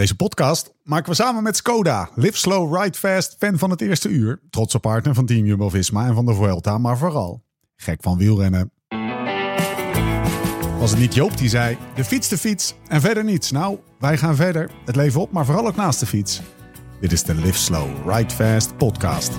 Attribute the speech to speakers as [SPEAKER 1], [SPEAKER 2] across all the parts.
[SPEAKER 1] Deze podcast maken we samen met Skoda. Live slow, ride fast, fan van het eerste uur. Trotse partner van Team Jumbo-Visma en van de Vuelta, maar vooral gek van wielrennen. Was het niet Joop die zei, de fiets de fiets en verder niets. Nou, wij gaan verder, het leven op, maar vooral ook naast de fiets. Dit is de Live Slow, Ride Fast podcast.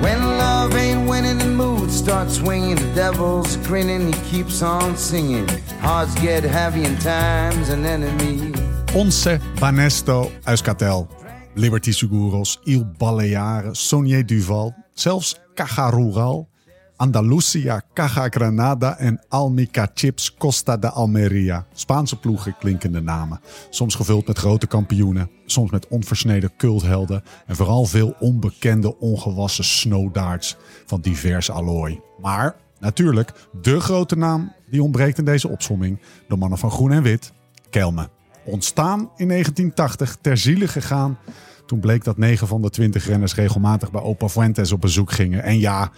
[SPEAKER 2] When love ain't winning, mood starts swinging. The devil's grinning, he keeps on singing. Hearts get heavy and time's an enemy.
[SPEAKER 1] Onze Banesto Euskaltel, Liberty Seguros, Il Baleare, Sonier Duval, zelfs Caja Rural, Andalusia, Caja Granada en Almica Chips Costa de Almeria. Spaanse ploegen klinkende namen. Soms gevuld met grote kampioenen, soms met onversneden culthelden en vooral veel onbekende ongewassen snowdarts van divers allooi. Maar natuurlijk, de grote naam die ontbreekt in deze opsomming, de mannen van groen en wit, Kelme. Ontstaan in 1980, ter ziele gegaan. Toen bleek dat 9 van de 20 renners regelmatig bij Opa Fuentes op bezoek gingen. En ja,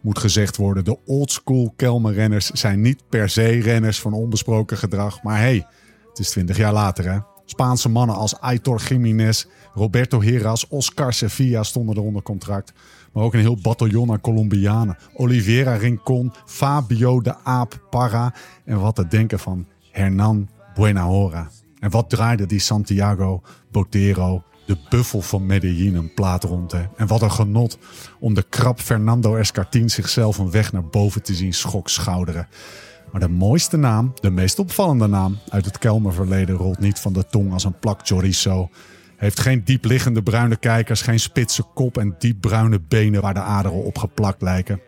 [SPEAKER 1] moet gezegd worden, de oldschool Kelme-renners zijn niet per se renners van onbesproken gedrag. Maar hey, het is 20 jaar later hè. Spaanse mannen als Aitor Jiménez, Roberto Heras, Oscar Sevilla stonden er onder contract. Maar ook een heel bataljon aan Colombianen. Oliveira Rincon, Fabio de Aap Parra. En wat te denken van Hernan Buenahora. En wat draaide die Santiago Botero, de buffel van Medellin, een plaat rond. Hè? En wat een genot om de krap Fernando Escartin zichzelf een weg naar boven te zien schokschouderen. Maar de mooiste naam, de meest opvallende naam uit het Kelmerverleden rolt niet van de tong als een plak chorizo. Heeft geen diepliggende bruine kijkers, geen spitse kop en diepbruine benen waar de aderen op geplakt lijken.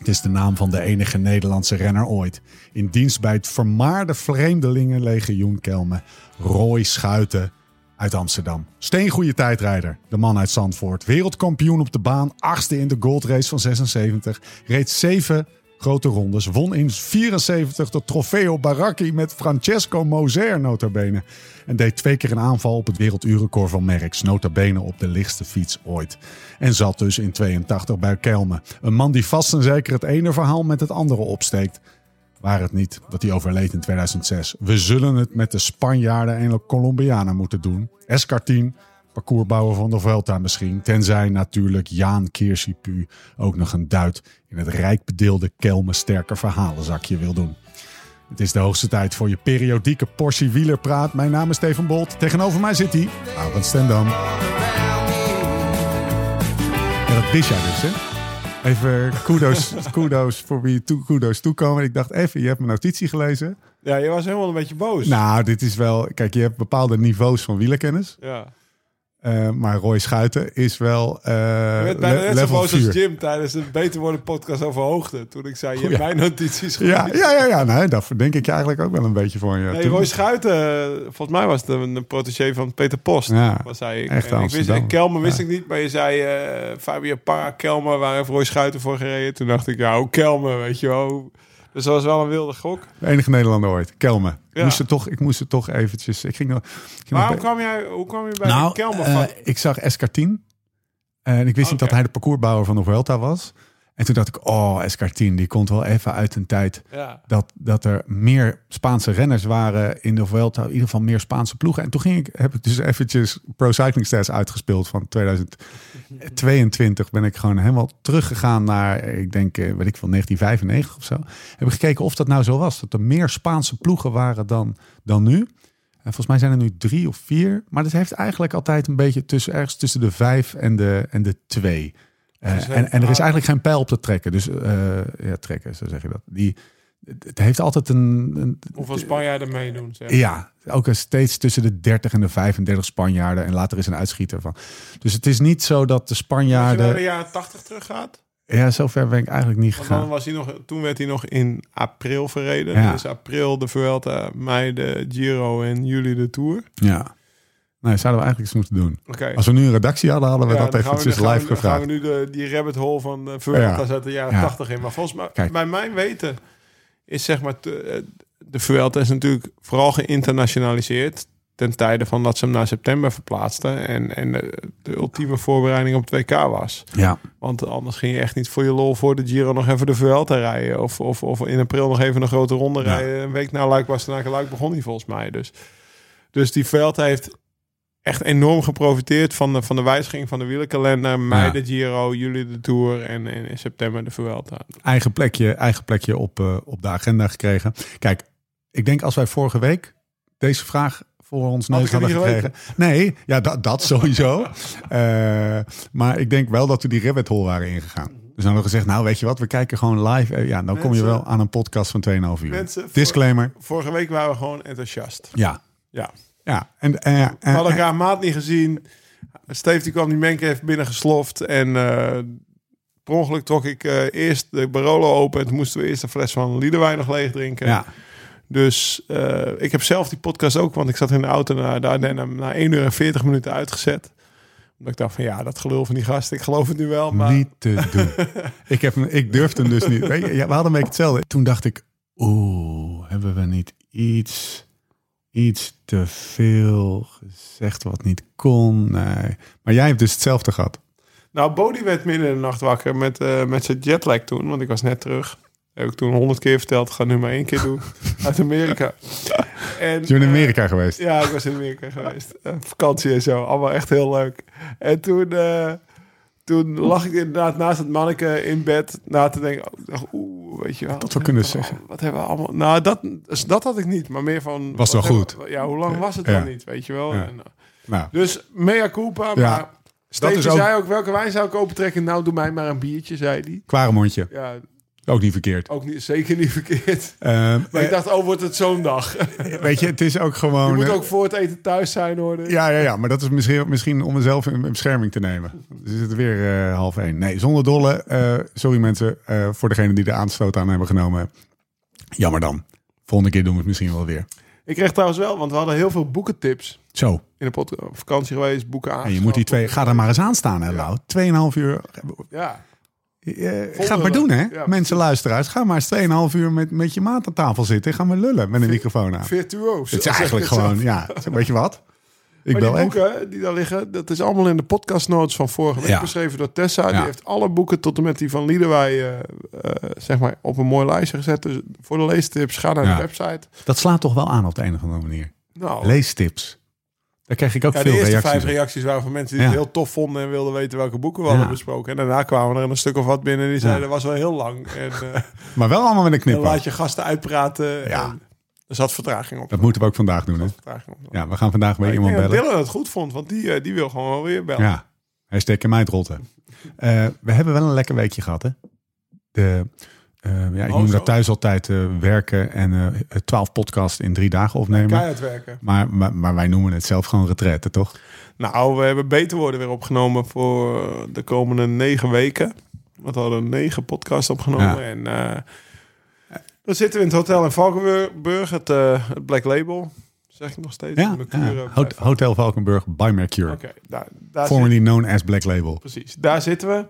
[SPEAKER 1] Het is de naam van de enige Nederlandse renner ooit. In dienst bij het vermaarde vreemdelingenlegioen Kelme. Roy Schuiten uit Amsterdam. Steengoede tijdrijder. De man uit Zandvoort. Wereldkampioen op de baan. Achtste in de goldrace van 76. Reed zeven grote rondes. Won in 74 de Trofeo Baracchi met Francesco Moser notabene. En deed twee keer een aanval op het werelduurrecord van Merckx. Notabene op de lichtste fiets ooit. En zat dus in 82 bij Kelme. Een man die vast en zeker het ene verhaal met het andere opsteekt. Waar het niet dat hij overleed in 2006. We zullen het met de Spanjaarden en de Colombianen moeten doen. Escartin, parcoursbouwer van de Vuelta misschien. Tenzij natuurlijk Jaan Kirsipu ook nog een duit in het rijk bedeelde Kelme sterke verhalenzakje wil doen. Het is de hoogste tijd voor je periodieke portie wielerpraat. Mijn naam is Steven Bolt. Tegenover mij zit hij, Arend Stendam. Ja, dat wist jij dus, hè? Even kudos, kudos voor wie toe, kudos toekomen. Ik dacht even, je hebt mijn notitie gelezen.
[SPEAKER 3] Ja, je was helemaal een beetje boos.
[SPEAKER 1] Nou, dit is wel... Kijk, je hebt bepaalde niveaus van wielerkennis.
[SPEAKER 3] ja.
[SPEAKER 1] Eh, maar Roy Schuiten is wel uh,
[SPEAKER 3] Je bijna
[SPEAKER 1] le-
[SPEAKER 3] net zo boos als
[SPEAKER 1] 4.
[SPEAKER 3] Jim tijdens de Beter Worden podcast over hoogte. Toen ik zei, je
[SPEAKER 1] Oh,
[SPEAKER 3] hebt
[SPEAKER 1] ja.
[SPEAKER 3] mijn notities
[SPEAKER 1] Ja,
[SPEAKER 3] gelezen.
[SPEAKER 1] ja, ja, ja. Nee, dat verdenk ik je eigenlijk ook wel een beetje van je.
[SPEAKER 3] Nee, Roy Schuiten, volgens mij was het een, een protégé van Peter Post.
[SPEAKER 1] Ja,
[SPEAKER 3] was hij.
[SPEAKER 1] echt
[SPEAKER 3] En ik wist, en Kelmer wist
[SPEAKER 1] Ja.
[SPEAKER 3] ik niet, maar je zei eh Fabio Parra, Kelmer, waar heeft Roy Schuiten voor gereden? Toen dacht ik, ja, ook Kelmer, weet je wel. Dus dat was wel een wilde gok.
[SPEAKER 1] De enige Nederlander ooit. Kelme.
[SPEAKER 3] Ja.
[SPEAKER 1] moest er toch, ik moest er toch eventjes... Ik ging nog, ik ging
[SPEAKER 3] Maar
[SPEAKER 1] nog
[SPEAKER 3] hoe
[SPEAKER 1] be-
[SPEAKER 3] kwam, jij, hoe kwam je bij
[SPEAKER 1] nou,
[SPEAKER 3] Kelmer
[SPEAKER 1] eh, ik zag Escartin. En ik wist niet
[SPEAKER 3] Oké.
[SPEAKER 1] dat hij de parcoursbouwer van de Vuelta was. En toen dacht ik, oh, Escartin, die komt wel even uit een tijd...
[SPEAKER 3] Ja.
[SPEAKER 1] dat, dat er meer Spaanse renners waren in de Vuelta. In ieder geval meer Spaanse ploegen. En toen ging ik, heb ik dus eventjes Pro Cycling Stats uitgespeeld van 2022. Ben ik gewoon helemaal teruggegaan naar, ik denk, eh, weet ik veel, 1995 of zo. Heb ik gekeken of dat nou zo was. Dat er meer Spaanse ploegen waren dan, dan nu. En volgens mij zijn er nu drie of vier. Maar dat heeft eigenlijk altijd een beetje tussen, ergens tussen de vijf en de, en de twee. Eh,
[SPEAKER 3] Dus, eh,
[SPEAKER 1] en, en er is eigenlijk geen pijl op te trekken. Dus eh, ja, trekken, zo zeg je dat. Die, het heeft altijd een, een
[SPEAKER 3] Hoeveel Spanjaarden meedoen, zeg.
[SPEAKER 1] ja, ook steeds tussen de 30 en de 35 Spanjaarden. En later is een uitschieter van. Dus het is niet zo dat de
[SPEAKER 3] Als je naar de
[SPEAKER 1] Spanjaarden.
[SPEAKER 3] jaren 80 teruggaat,
[SPEAKER 1] Ja, zover ben ik eigenlijk niet gegaan.
[SPEAKER 3] was hij nog, toen werd hij nog in april verreden.
[SPEAKER 1] Ja.
[SPEAKER 3] Dus april de Vuelta, mei de Giro en juli de Tour.
[SPEAKER 1] Ja. Nee, zouden we eigenlijk eens moeten doen. Als we nu een redactie hadden, hadden we
[SPEAKER 3] Ja,
[SPEAKER 1] dat
[SPEAKER 3] we nu- gaan
[SPEAKER 1] live
[SPEAKER 3] we,
[SPEAKER 1] gevraagd.
[SPEAKER 3] gaan we nu de, die rabbit hole van de Vuelta
[SPEAKER 1] Ja.
[SPEAKER 3] zetten de jaren
[SPEAKER 1] Ja.
[SPEAKER 3] 80 in. Maar volgens mij,
[SPEAKER 1] Kijk.
[SPEAKER 3] bij mijn weten, is zeg maar... te- eh, de Vuelta is natuurlijk vooral geïnternationaliseerd... ten tijde van dat ze hem naar september verplaatsten... en, en de, de ultieme voorbereiding op het WK was.
[SPEAKER 1] Ja,
[SPEAKER 3] Want anders ging je echt niet voor je lol voor de Giro nog even de Vuelta rijden. Of, of, of in april nog even een grote ronde rijden. Een week na Luik was Luik begon hij volgens mij. Dus, dus die Vuelta heeft echt enorm geprofiteerd van de, van de wijziging van de wielerkalender. Mei
[SPEAKER 1] Ja.
[SPEAKER 3] de Giro, juli de Tour en, en in september de Vuelta.
[SPEAKER 1] eigen plekje, eigen plekje op, eh, op de agenda gekregen. Kijk, ik denk als wij vorige week deze vraag voor ons neus hadden gekregen. Nee, ja, dat, dat sowieso. Eh, maar ik denk wel dat we die rabbit hole waren ingegaan. Dus dan hadden we gezegd, nou weet je wat, we kijken gewoon live. Eh, ja, dan kom je wel aan een podcast van 2,5 uur.
[SPEAKER 3] Mensen,
[SPEAKER 1] Disclaimer.
[SPEAKER 3] Vorige week waren we gewoon enthousiast.
[SPEAKER 1] Ja,
[SPEAKER 3] Ja.
[SPEAKER 1] Ja. En, eh,
[SPEAKER 3] We
[SPEAKER 1] en,
[SPEAKER 3] hadden elkaar een maand niet gezien. Steve die kwam die menke heeft binnen gesloft. En eh per ongeluk trok ik eh, eerst de Barolo open. En toen moesten we eerst een fles van Liederwijn nog leeg drinken.
[SPEAKER 1] ja,
[SPEAKER 3] Dus eh, ik heb zelf die podcast ook. Want ik zat in de auto naar Ardennen na 1 uur en 40 minuten uitgezet. Omdat ik dacht van ja, dat gelul van die gast. Ik geloof het nu wel. Maar
[SPEAKER 1] niet te doen. ik, heb, ik durfde hem dus niet. Ja, we hadden een beetje hetzelfde. Toen dacht ik, oeh, hebben we niet iets, iets te veel gezegd wat niet kon? Nee. Maar jij hebt dus hetzelfde gehad.
[SPEAKER 3] Nou, Bodie werd midden in de nacht wakker met, eh, met zijn jetlag toen. Want ik was net terug. Heb ik toen honderd keer verteld. Ga nu maar één keer doen. Uit Amerika. En,
[SPEAKER 1] Je bent in
[SPEAKER 3] eh,
[SPEAKER 1] Amerika geweest.
[SPEAKER 3] Ja, ik was in Amerika geweest. Vakantie en zo. Allemaal echt heel leuk. En toen, eh, toen lag ik inderdaad naast het manneke in bed na te denken. Oh, oeh, weet je wel.
[SPEAKER 1] Dat we kunnen
[SPEAKER 3] hebben
[SPEAKER 1] zeggen.
[SPEAKER 3] Wat hebben we allemaal... Nou, dat, dus dat had ik niet. Maar meer van...
[SPEAKER 1] Was wel goed.
[SPEAKER 3] we- ja, hoe lang was het
[SPEAKER 1] Ja.
[SPEAKER 3] dan niet? Weet je wel.
[SPEAKER 1] Ja.
[SPEAKER 3] En, uh,
[SPEAKER 1] Nou,
[SPEAKER 3] dus mea culpa,
[SPEAKER 1] Ja.
[SPEAKER 3] maar... Steven
[SPEAKER 1] ook-
[SPEAKER 3] zei ook, welke wijn zou ik opentrekken? Nou, doe mij maar een biertje, zei hij.
[SPEAKER 1] Kwaremondje.
[SPEAKER 3] Ja,
[SPEAKER 1] Ook niet verkeerd.
[SPEAKER 3] ook niet, zeker niet verkeerd.
[SPEAKER 1] Ehm,
[SPEAKER 3] Maar ik
[SPEAKER 1] eh,
[SPEAKER 3] dacht, oh, wordt het zo'n dag?
[SPEAKER 1] weet je, het is ook
[SPEAKER 3] Je
[SPEAKER 1] gewoon...
[SPEAKER 3] moet
[SPEAKER 1] eh,
[SPEAKER 3] ook voor het eten thuis zijn, hoor.
[SPEAKER 1] Ja, ja, ja, maar dat is misschien, misschien om mezelf in, in bescherming te nemen. Dus is het weer eh, half één. Nee, zonder dolle. eh, sorry mensen, eh, voor degene die de aanstoot aan hebben genomen. Jammer dan. Volgende keer doen we het misschien wel weer.
[SPEAKER 3] Ik kreeg trouwens wel, want we hadden heel veel boekentips.
[SPEAKER 1] Zo,
[SPEAKER 3] In de vakantie geweest, boeken aan.
[SPEAKER 1] en je moet die twee... Ga er maar eens aan staan, hè, Lau. Tweeënhalf uur.
[SPEAKER 3] Ja,
[SPEAKER 1] ga het maar doen, hè.
[SPEAKER 3] Ja,
[SPEAKER 1] mensen luisteraars. Ga maar eens tweeënhalf uur met, met je maat aan tafel zitten. Ga maar lullen met een microfoon aan.
[SPEAKER 3] virtuoos.
[SPEAKER 1] Het is eigenlijk gewoon,
[SPEAKER 3] zelf.
[SPEAKER 1] ja. Weet je wat? Ik
[SPEAKER 3] Maar die
[SPEAKER 1] even.
[SPEAKER 3] boeken die daar liggen, dat is allemaal in de podcastnotes van vorige week
[SPEAKER 1] Ja.
[SPEAKER 3] beschreven door Tessa.
[SPEAKER 1] Ja.
[SPEAKER 3] Die heeft alle boeken tot en met die van Liederwij eh, eh, zeg maar op een mooi lijstje gezet. Dus voor de leestips, ga naar de website.
[SPEAKER 1] Dat slaat toch wel aan op de een of andere manier.
[SPEAKER 3] Nou,
[SPEAKER 1] Leestips. Daar krijg ik ook
[SPEAKER 3] ja, de
[SPEAKER 1] veel
[SPEAKER 3] eerste
[SPEAKER 1] reacties
[SPEAKER 3] vijf
[SPEAKER 1] op.
[SPEAKER 3] reacties waren van mensen die
[SPEAKER 1] Ja.
[SPEAKER 3] het heel tof vonden en wilden weten welke boeken we
[SPEAKER 1] Ja.
[SPEAKER 3] hadden besproken. En daarna kwamen er een stuk of wat binnen die zeiden, dat was wel heel lang. En eh,
[SPEAKER 1] Maar wel allemaal met een knipoog.
[SPEAKER 3] laat je gasten uitpraten.
[SPEAKER 1] Ja.
[SPEAKER 3] En er zat vertraging op.
[SPEAKER 1] Dat moeten we ook vandaag doen, hè?
[SPEAKER 3] Vertraging op.
[SPEAKER 1] Ja, we gaan vandaag weer
[SPEAKER 3] ik
[SPEAKER 1] iemand bellen.
[SPEAKER 3] Dylan het goed vond, want die, eh, die wil gewoon wel weer bellen.
[SPEAKER 1] Ja, hashtag in mij het rotte. We hebben wel een lekker weekje gehad, hè? De, eh, ja, ik
[SPEAKER 3] Oh,
[SPEAKER 1] noem dat thuis altijd eh, werken en eh, twaalf podcasts in drie dagen opnemen.
[SPEAKER 3] Keihard werken.
[SPEAKER 1] Maar, maar, maar wij noemen het zelf gewoon retraite, toch?
[SPEAKER 3] Nou, we hebben Beter Worden weer opgenomen voor de komende negen weken. Want we hadden negen podcasts opgenomen.
[SPEAKER 1] Ja.
[SPEAKER 3] En dan zitten we in het hotel in Valkenburg, het, het Black Label. Zeg ik nog steeds?
[SPEAKER 1] Ja,
[SPEAKER 3] Mercure
[SPEAKER 1] ja. Hotel Valkenburg by Mercure.
[SPEAKER 3] Daar, daar
[SPEAKER 1] Formerly known as Black Label.
[SPEAKER 3] Precies, daar zitten we.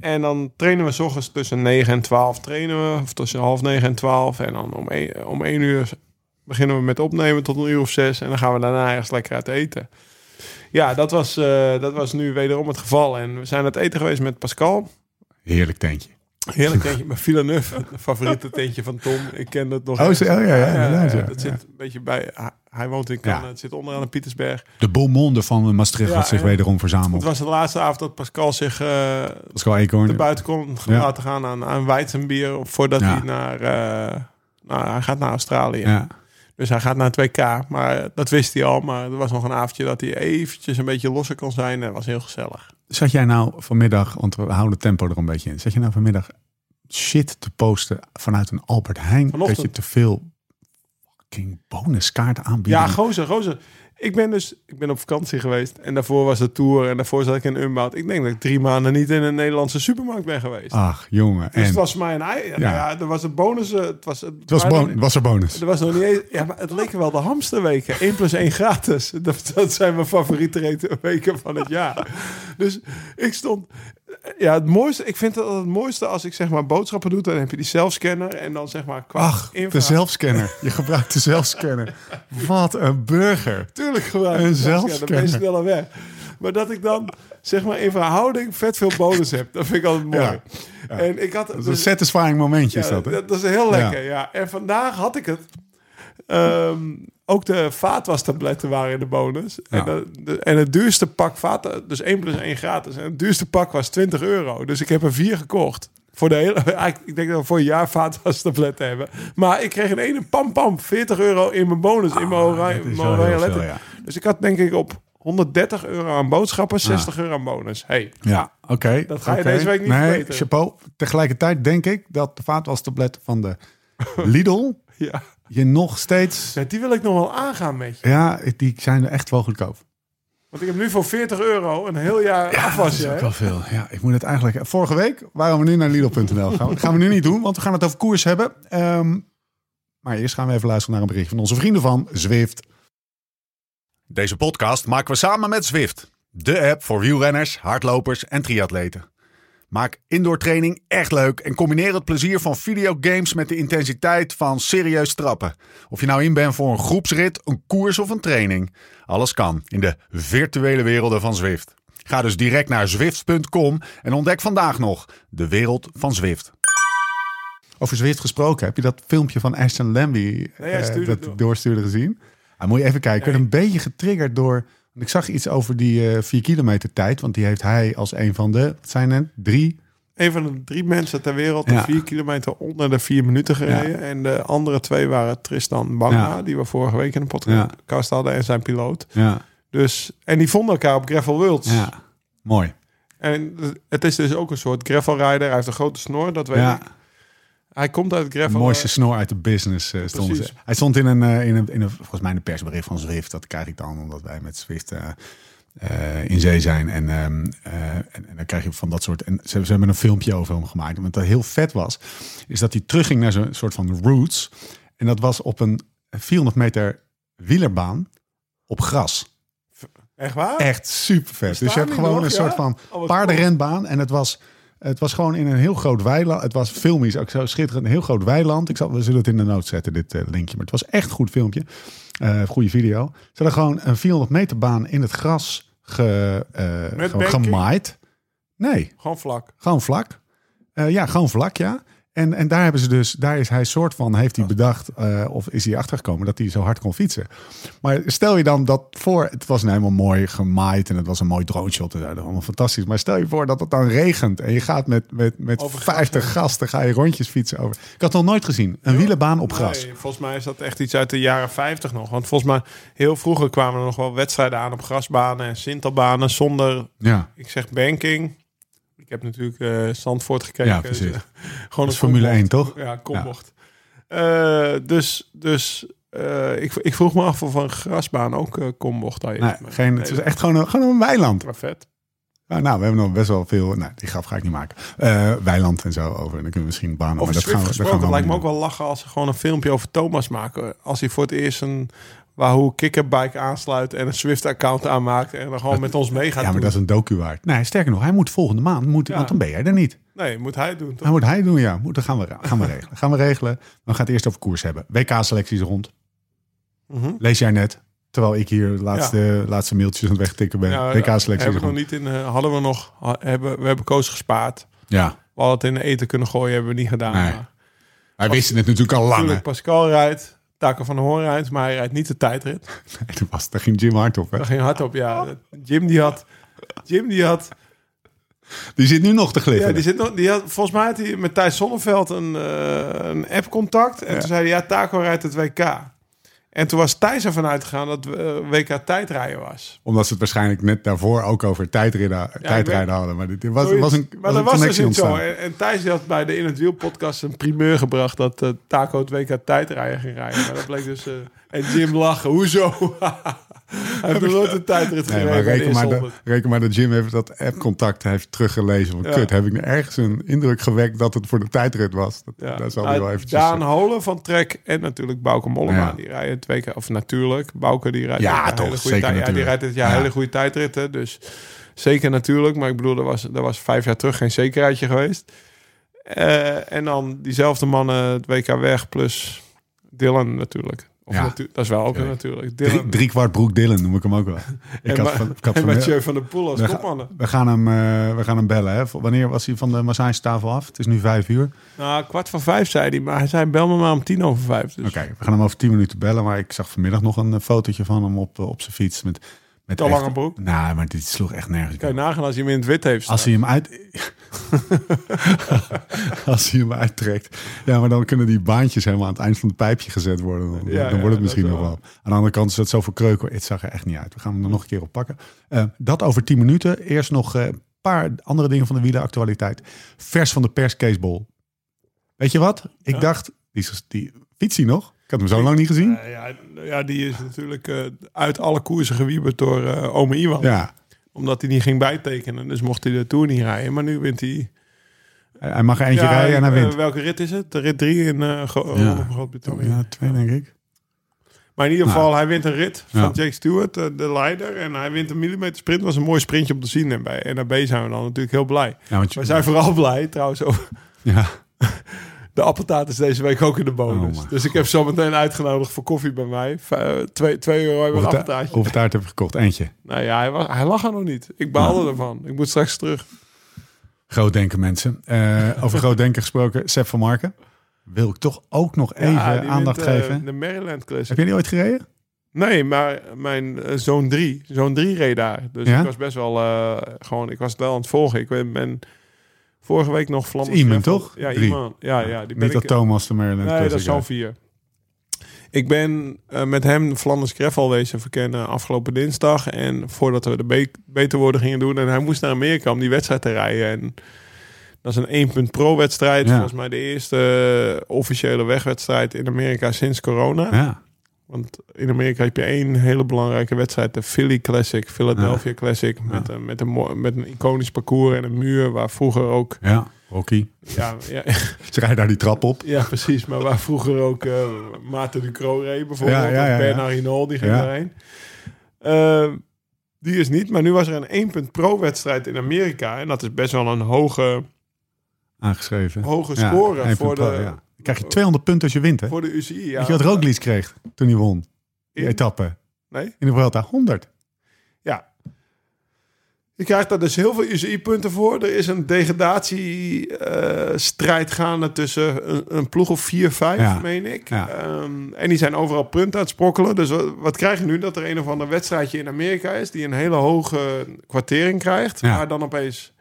[SPEAKER 3] En dan trainen we s ochtends tussen 9 en 12 trainen we. Of tussen half 9 en 12. En dan om 1, om 1 uur beginnen we met opnemen tot een uur of 6. En dan gaan we daarna ergens lekker uit eten. Ja, dat was, eh, dat was nu wederom het geval. En we zijn uit eten geweest met Pascal.
[SPEAKER 1] Heerlijk tentje.
[SPEAKER 3] Heerlijk tentje bij Villeneuve. Het favoriete tentje van Tom. Ik ken dat nog.
[SPEAKER 1] Oh, oh, ja, ja, ja.
[SPEAKER 3] Dat zit een beetje bij... hij- woont in Canada.
[SPEAKER 1] Ja.
[SPEAKER 3] Het zit onderaan de Pietersberg.
[SPEAKER 1] De Beaumonde van Maastricht
[SPEAKER 3] Ja,
[SPEAKER 1] had zich wederom
[SPEAKER 3] Het
[SPEAKER 1] verzameld.
[SPEAKER 3] was de laatste avond dat Pascal zich... eh,
[SPEAKER 1] Pascal Eekhoorn.
[SPEAKER 3] te buiten kon laten gaan aan, aan Weizenbier voordat hij naar eh, nou, hij gaat naar Australië.
[SPEAKER 1] Ja.
[SPEAKER 3] Dus hij gaat naar het WK, maar dat wist hij al. Maar er was nog een avondje dat hij eventjes een beetje losser kon zijn. En dat was heel gezellig.
[SPEAKER 1] Zat jij nou vanmiddag, want we houden het tempo er een beetje in. Zat je nou vanmiddag shit te posten vanuit een Albert Heijn?
[SPEAKER 3] Vanochtend.
[SPEAKER 1] Dat je te veel fucking bonuskaarten aanbiedt?
[SPEAKER 3] Ja, gozer, gozer. Ik ben dus ik ben op vakantie geweest. En daarvoor was de tour. En daarvoor zat ik in Unbound. Ik denk dat ik drie maanden niet in een Nederlandse supermarkt ben geweest.
[SPEAKER 1] Ach, jongen.
[SPEAKER 3] dus
[SPEAKER 1] En
[SPEAKER 3] het was voor mij een ei. Ja.
[SPEAKER 1] Ja.
[SPEAKER 3] er was een bonus. eh, Het was,
[SPEAKER 1] het was,
[SPEAKER 3] waren
[SPEAKER 1] bon-
[SPEAKER 3] nog-
[SPEAKER 1] was er bonus.
[SPEAKER 3] Er was nog niet eens... Ja, maar het leken wel de hamsterweken. 1 plus 1 gratis. Dat, dat zijn mijn favoriete weken van het jaar. Dus ik stond... Ja, het mooiste... Ik vind het altijd het mooiste als ik zeg maar boodschappen doe. Dan heb je die zelfscanner. En dan zeg maar... Qua
[SPEAKER 1] Ach, de zelfscanner. Je gebruikt de zelfscanner. Wat een burger.
[SPEAKER 3] Tuurlijk gebruik
[SPEAKER 1] Een
[SPEAKER 3] zelfscanner. Dan ben je sneller weg. Maar dat ik dan zeg maar in verhouding vet veel bonus heb. Dat vind ik altijd mooi.
[SPEAKER 1] Ja, ja.
[SPEAKER 3] En ik had...
[SPEAKER 1] Dat is een satisfying momentje is dat, hè?
[SPEAKER 3] dat, dat is heel lekker, ja. En vandaag had ik het. Ehm, ook de vaatwastabletten waren in de bonus.
[SPEAKER 1] Ja.
[SPEAKER 3] En, de, de- en het duurste pak vaat, dus 1 plus 1 gratis. En het duurste pak was 20 euro. Dus ik heb er vier gekocht. Voor de hele, ik denk dat we voor een jaar vaatwastabletten hebben. Maar ik kreeg een ene pam pam 40 euro in mijn bonus, in mijn
[SPEAKER 1] Ah,
[SPEAKER 3] mijn oranje
[SPEAKER 1] ja.
[SPEAKER 3] Dus ik had denk ik op 130 euro aan boodschappen, 60 euro aan bonus. Hey,
[SPEAKER 1] Ja, oké.
[SPEAKER 3] Dat ga je deze week niet
[SPEAKER 1] nee,
[SPEAKER 3] vergeten.
[SPEAKER 1] chapeau. Tegelijkertijd denk ik dat de vaatwastabletten van de Lidl
[SPEAKER 3] ja.
[SPEAKER 1] Je nog steeds...
[SPEAKER 3] Ja, die wil ik nog wel aangaan met je.
[SPEAKER 1] Ja, die zijn er echt wel goedkoop.
[SPEAKER 3] Want ik heb nu voor 40 euro een heel jaar
[SPEAKER 1] dat
[SPEAKER 3] afwassen.
[SPEAKER 1] is ook wel veel. Ja, ik moet het eigenlijk... Vorige week waren we nu naar Lidl.nl. Gaan we, gaan we nu niet doen, want we gaan het over koers hebben. Ehm, maar eerst gaan we even luisteren naar een bericht van onze vrienden van Zwift. Deze podcast maken we samen met Zwift. De app voor wielrenners, hardlopers en triatleten. Maak indoor training echt leuk en combineer het plezier van videogames met de intensiteit van serieus trappen. Of je nou in bent voor een groepsrit, een koers of een training. Alles kan in de virtuele werelden van Zwift. Ga dus direct naar zwift.com en ontdek vandaag nog de wereld van Zwift. Over Zwift gesproken, heb je dat filmpje van Ashton Lambie
[SPEAKER 3] Nee,
[SPEAKER 1] eh, dat
[SPEAKER 3] door.
[SPEAKER 1] doorstuurde gezien? Ah, moet je even kijken. Ik werd een beetje getriggerd door. Ik zag iets over die eh 4 kilometer tijd. Want die heeft hij als een van de. Wat zijn er? Drie.
[SPEAKER 3] Een van de drie mensen ter wereld
[SPEAKER 1] Ja.
[SPEAKER 3] de vier kilometer onder de vier minuten gereden. En de andere twee waren Tristan Banga,
[SPEAKER 1] Ja.
[SPEAKER 3] die we vorige week in een podcast hadden, en zijn piloot.
[SPEAKER 1] Ja.
[SPEAKER 3] Dus, en die vonden elkaar op Gravel Worlds.
[SPEAKER 1] Ja. Mooi.
[SPEAKER 3] En het is dus ook een soort gravelrijder. Hij heeft een grote snor, dat weet
[SPEAKER 1] Ja.
[SPEAKER 3] ik. Hij komt uit
[SPEAKER 1] De
[SPEAKER 3] gravel.
[SPEAKER 1] mooiste snor uit de business eh, stond ze. Hij stond in een, eh, in, een, in een, volgens mij een persbericht van Zwift. Dat krijg ik dan omdat wij met Zwift eh, eh, in zee zijn. En, ehm, eh, en, en dan krijg je van dat soort... En ze, ze hebben een filmpje over hem gemaakt. En wat dat heel vet was, is dat hij terugging naar zo'n soort van roots. En dat was op een 400 meter wielerbaan op gras.
[SPEAKER 3] Echt waar?
[SPEAKER 1] Echt super vet. Dus je hebt gewoon
[SPEAKER 3] nog,
[SPEAKER 1] een
[SPEAKER 3] ja?
[SPEAKER 1] soort van
[SPEAKER 3] Oh,
[SPEAKER 1] paardenrenbaan. En het was, het was gewoon in een heel groot weiland. Het was filmisch ook zo schitterend. Een heel groot weiland. Ik zal, we zullen het in de notes zetten, dit eh, linkje. Maar het was echt een goed filmpje. Eh goede video. Ze hadden gewoon een 400 meter baan in het gras ge, eh, gemaaid. Nee,
[SPEAKER 3] Gewoon vlak.
[SPEAKER 1] gewoon vlak. Ja, gewoon vlak, ja. En, en daar hebben ze dus, daar is hij soort van, heeft hij bedacht, eh, of is hij achtergekomen dat hij zo hard kon fietsen. Maar stel je dan dat voor, het was nou helemaal mooi gemaaid en het was een mooi drone shot en dat allemaal fantastisch. Maar stel je voor dat het dan regent en je gaat met, met, met
[SPEAKER 3] Over gras
[SPEAKER 1] 50 gasten, ga je rondjes fietsen over. Ik had het nog nooit gezien, een wielerbaan op gras.
[SPEAKER 3] Nee, volgens mij is dat echt iets uit de jaren 50 nog. Want volgens mij, heel vroeger kwamen er nog wel wedstrijden aan op grasbanen en sintelbanen zonder,
[SPEAKER 1] Ja,
[SPEAKER 3] ik zeg banking. Ik heb natuurlijk eh Zandvoort gekeken.
[SPEAKER 1] Ja, precies.
[SPEAKER 3] Dus, eh, gewoon
[SPEAKER 1] dat is Formule 1 toch?
[SPEAKER 3] Ja, kombocht. Eh, dus dus ik, ik vroeg me af of een grasbaan ook eh kombocht had.
[SPEAKER 1] Nee, geen, het is echt gewoon een, gewoon een weiland.
[SPEAKER 3] Maar vet.
[SPEAKER 1] Ja, nou, we hebben nog best wel veel. Nou, die grap ga ik niet maken. Weiland en zo over. En dan kunnen we misschien banen.
[SPEAKER 3] Over
[SPEAKER 1] maar dat
[SPEAKER 3] Swift
[SPEAKER 1] gaan we, dat gaan we
[SPEAKER 3] het lijkt me ook wel lachen als ze gewoon een filmpje over Thomas maken. Als hij voor het eerst een Wahoo Kickerbike aansluit en een Swift-account aanmaakt en dan gewoon met ons mee gaat
[SPEAKER 1] Ja, maar
[SPEAKER 3] doen.
[SPEAKER 1] dat is een docu waard. Nee, sterker nog, hij moet volgende maand, moet,
[SPEAKER 3] Ja.
[SPEAKER 1] want dan ben jij er niet.
[SPEAKER 3] Nee, moet hij doen toch?
[SPEAKER 1] Dan moet hij doen, ja. Moet, dat gaan we, gaan we regelen. Gaan we regelen. We gaan het eerst over koers hebben. WK-selecties rond.
[SPEAKER 3] Mhm.
[SPEAKER 1] Lees jij net. Terwijl ik hier de laatste, laatste mailtjes aan het wegtikken ben.
[SPEAKER 3] Ja,
[SPEAKER 1] WK-selecties
[SPEAKER 3] hebben we nog
[SPEAKER 1] rond.
[SPEAKER 3] niet in, eh, hadden we nog, hebben, we hebben koos gespaard.
[SPEAKER 1] Ja,
[SPEAKER 3] We hadden het in de eten kunnen gooien, hebben we niet gedaan.
[SPEAKER 1] Nee. Wij wisten het natuurlijk al lang.
[SPEAKER 3] Pascal rijdt, Taco van de Hoorn rijdt, maar hij rijdt niet de tijdrit.
[SPEAKER 1] Nee, Toen was, daar ging Jim hard op. Hè.
[SPEAKER 3] Daar ging hard op, ja. Jim die had, Jim die had,
[SPEAKER 1] Die zit nu nog te
[SPEAKER 3] ja,
[SPEAKER 1] glippen.
[SPEAKER 3] die zit nog, die had, volgens mij had hij met Thijs Zonneveld een, een app-contact. En toen zei hij, ja, Taco rijdt het WK. En toen was Thijs ervan uitgegaan dat eh, WK tijdrijden was.
[SPEAKER 1] Omdat ze het waarschijnlijk net daarvoor ook over tijdrijden, tijdrijden hadden. Maar dit was,
[SPEAKER 3] Zoiets.
[SPEAKER 1] was een,
[SPEAKER 3] maar
[SPEAKER 1] was
[SPEAKER 3] dat
[SPEAKER 1] een
[SPEAKER 3] was dus niet zo. En, en Thijs had bij de In het Wiel podcast een primeur gebracht dat eh, Taco het WK tijdrijden ging rijden. Maar dat bleek dus... eh, en Jim lachen. Hoezo? Hij heeft nooit een tijdrit
[SPEAKER 1] Nee,
[SPEAKER 3] gereden.
[SPEAKER 1] maar reken maar, dat, reken maar dat Jim heeft dat app-contact heeft teruggelezen. Van,
[SPEAKER 3] Ja.
[SPEAKER 1] kut, heb ik nu ergens een indruk gewekt dat het voor de tijdrit was. Dat,
[SPEAKER 3] Ja.
[SPEAKER 1] dat zal
[SPEAKER 3] Nou,
[SPEAKER 1] hij wel eventjes...
[SPEAKER 3] Daan Holen van Trek en natuurlijk Bouke Mollema.
[SPEAKER 1] Ja.
[SPEAKER 3] Die rijden twee keer... Of natuurlijk, Bouke die rijdt...
[SPEAKER 1] Ja,
[SPEAKER 3] een
[SPEAKER 1] toch,
[SPEAKER 3] hele goede tijd- Ja, die rijdt dit jaar
[SPEAKER 1] Ja.
[SPEAKER 3] hele goede tijdritten. Dus zeker natuurlijk. Maar ik bedoel, er was, er was vijf jaar terug geen zekerheidje geweest. Eh, en dan diezelfde mannen het WK weg plus Dylan natuurlijk. Of
[SPEAKER 1] Ja.
[SPEAKER 3] dat is wel ook natuurlijk.
[SPEAKER 1] Drie,
[SPEAKER 3] Dylan
[SPEAKER 1] drie kwart broek Dylan noem ik hem ook wel. Ik
[SPEAKER 3] en,
[SPEAKER 1] had, van- ik had van-
[SPEAKER 3] Mathieu van der Poel als
[SPEAKER 1] we, we, gaan hem, eh, we gaan hem bellen. Hè. Wanneer was hij van de massage-tafel af? Het is nu vijf uur.
[SPEAKER 3] Nou, kwart van vijf zei hij, maar hij zei bel me maar om tien over vijf. Dus
[SPEAKER 1] Oké, we gaan hem over tien minuten bellen. Maar ik zag vanmiddag nog een eh, fotootje van hem op, eh, op zijn fiets. Met, met
[SPEAKER 3] Te
[SPEAKER 1] echt-
[SPEAKER 3] lange broek.
[SPEAKER 1] Nou, maar dit sloeg echt nergens
[SPEAKER 3] kan je nagaan als hij hem in het wit heeft
[SPEAKER 1] Als hij hem uit... Als hij hem uittrekt. Ja, maar dan kunnen die baantjes helemaal aan het eind van het pijpje gezet worden. Dan,
[SPEAKER 3] Ja,
[SPEAKER 1] dan
[SPEAKER 3] ja,
[SPEAKER 1] wordt het
[SPEAKER 3] dat
[SPEAKER 1] misschien
[SPEAKER 3] is
[SPEAKER 1] nog
[SPEAKER 3] wel.
[SPEAKER 1] wel. Aan de andere kant is het zo verkreuken. Het zag er echt niet uit. We gaan hem er nog een keer op pakken. Eh, dat over tien minuten. Eerst nog eh, een paar andere dingen van de wieleractualiteit. Vers van de pers. Weet je wat? Ik
[SPEAKER 3] Ja.
[SPEAKER 1] dacht, die, die fiets hij nog? Ik had hem zo lang niet gezien.
[SPEAKER 3] Eh, ja, ja, die is natuurlijk eh, uit alle koersen gewieberd door eh ome Iwan.
[SPEAKER 1] Ja,
[SPEAKER 3] Omdat hij niet ging bijtekenen. Dus mocht hij de Tour niet rijden. Maar nu wint hij...
[SPEAKER 1] hij mag er eentje
[SPEAKER 3] Ja,
[SPEAKER 1] rijden en hij wint.
[SPEAKER 3] welke rit is het? De rit 3 in Gro-
[SPEAKER 1] Ja.
[SPEAKER 3] Groot-Brittannië.
[SPEAKER 1] Ja, twee denk ik.
[SPEAKER 3] Maar in ieder
[SPEAKER 1] Nou.
[SPEAKER 3] geval, hij wint een rit van
[SPEAKER 1] Ja.
[SPEAKER 3] Jake Stewart, de leider. En hij wint een millimeter sprint. was een mooi sprintje om te zien. En bij NAB zijn we dan natuurlijk heel blij.
[SPEAKER 1] Ja, want je-
[SPEAKER 3] We zijn vooral blij, trouwens, over
[SPEAKER 1] ja.
[SPEAKER 3] de appeltaart is deze week ook in de bonus.
[SPEAKER 1] Oh, mijn
[SPEAKER 3] dus ik heb zo meteen uitgenodigd voor koffie bij mij. V- eh, twee, twee euro hebben een appeltaartje.
[SPEAKER 1] hoeveel taart heb je gekocht? Eentje.
[SPEAKER 3] Nou ja, hij, was, hij lag er nog niet. Ik baalde ervan. Ik moet straks terug.
[SPEAKER 1] Groot denken, mensen. Eh, over groot denken gesproken, Sepp van Marken. Wil ik toch ook nog even
[SPEAKER 3] Ja,
[SPEAKER 1] aandacht
[SPEAKER 3] wint, eh,
[SPEAKER 1] geven.
[SPEAKER 3] De Maryland Classic.
[SPEAKER 1] Heb jij die ooit gereden?
[SPEAKER 3] Nee, maar mijn zoon 3, zoon 3 reed daar. Dus
[SPEAKER 1] Ja?
[SPEAKER 3] ik was best wel gewoon, ik was het wel aan het volgen. Ik ben, ben vorige week nog.
[SPEAKER 1] Iman,
[SPEAKER 3] Gravel-
[SPEAKER 1] toch?
[SPEAKER 3] Ja,
[SPEAKER 1] Drie.
[SPEAKER 3] Iman. Ja, ja, die ben
[SPEAKER 1] Niet dat
[SPEAKER 3] ik,
[SPEAKER 1] Thomas de Maryland
[SPEAKER 3] Nee, dat is zo'n
[SPEAKER 1] rijdt.
[SPEAKER 3] vier. Ik ben eh, met hem Flanders Gravel wezen verkennen afgelopen dinsdag. En voordat we de be beter worden gingen doen. En hij moest naar Amerika om die wedstrijd te rijden. En dat is een 1 punt pro wedstrijd.
[SPEAKER 1] Ja.
[SPEAKER 3] Volgens mij de eerste eh, officiële wegwedstrijd in Amerika sinds corona.
[SPEAKER 1] Ja,
[SPEAKER 3] Want in Amerika heb je één hele belangrijke wedstrijd. De Philly Classic, Philadelphia Classic. Met, een, met, een, met een iconisch parcours en een muur. Waar vroeger ook...
[SPEAKER 1] ja. Rocky.
[SPEAKER 3] Ja, ja,
[SPEAKER 1] Ze rijden daar die trap op.
[SPEAKER 3] ja precies. Maar waar vroeger ook eh Maarten Ducro reed bijvoorbeeld.
[SPEAKER 1] Ja, ja, ja.
[SPEAKER 3] Bernard Hinault, die ging daarheen. Eh, die is niet. Maar nu was er een 1 punt pro wedstrijd in Amerika. En dat is best wel een hoge,
[SPEAKER 1] Aangeschreven.
[SPEAKER 3] hoge score voor, de,
[SPEAKER 1] krijg je 200 punten als je wint, hè?
[SPEAKER 3] voor de UCI. Ja.
[SPEAKER 1] Weet je wat Roglic kreeg toen hij won? Die
[SPEAKER 3] In-
[SPEAKER 1] etappe.
[SPEAKER 3] Nee?
[SPEAKER 1] In de Vuelta. 100.
[SPEAKER 3] Ja. Je krijgt daar dus heel veel UCI-punten voor. Er is een degradatiestrijd gaande tussen een, een ploeg of 4, 5,
[SPEAKER 1] Ja.
[SPEAKER 3] meen ik.
[SPEAKER 1] Ja.
[SPEAKER 3] Ehm, en die zijn overal punten aan het sprokkelen. Dus wat, wat krijg je nu? Dat er een of ander wedstrijdje in Amerika is... die een hele hoge kwartering krijgt.
[SPEAKER 1] Ja.
[SPEAKER 3] Waar dan opeens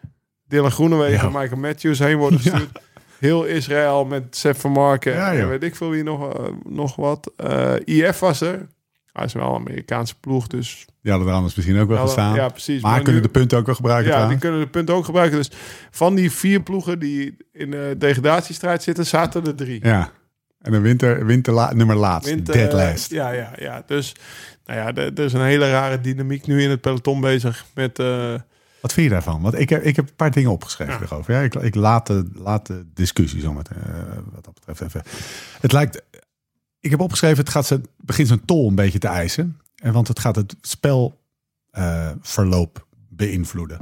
[SPEAKER 3] Dylan Groenewegen en Michael Matthews heen worden gestuurd. Heel Israël met Sepp van Marken
[SPEAKER 1] Ja,
[SPEAKER 3] en weet ik veel wie nog, eh, nog wat. Eh, IF was er. Hij is wel een Amerikaanse ploeg, dus...
[SPEAKER 1] Hadden er anders misschien ook wel
[SPEAKER 3] Ja,
[SPEAKER 1] gestaan.
[SPEAKER 3] Ja, precies.
[SPEAKER 1] maar, kunnen
[SPEAKER 3] nu-
[SPEAKER 1] de punten ook wel gebruiken
[SPEAKER 3] ja, die kunnen de punten ook gebruiken. Dus van die vier ploegen die in de degradatiestrijd zitten, zaten er drie.
[SPEAKER 1] Ja. En dan wint er, wint de la- nummer laatst.
[SPEAKER 3] Wint,
[SPEAKER 1] Dead last.
[SPEAKER 3] Ja, ja, ja. Dus nou ja, er, is een hele rare dynamiek nu in het peloton bezig met... eh,
[SPEAKER 1] Wat vind je daarvan? Want ik heb, ik heb een paar dingen opgeschreven
[SPEAKER 3] Ja.
[SPEAKER 1] erover. Ja, ik, ik laat, de, laat de discussie zo met, eh, wat dat betreft even. Het lijkt. Ik heb opgeschreven, het gaat zijn, begint zijn tol een beetje te eisen. En want het gaat het spelverloop beïnvloeden.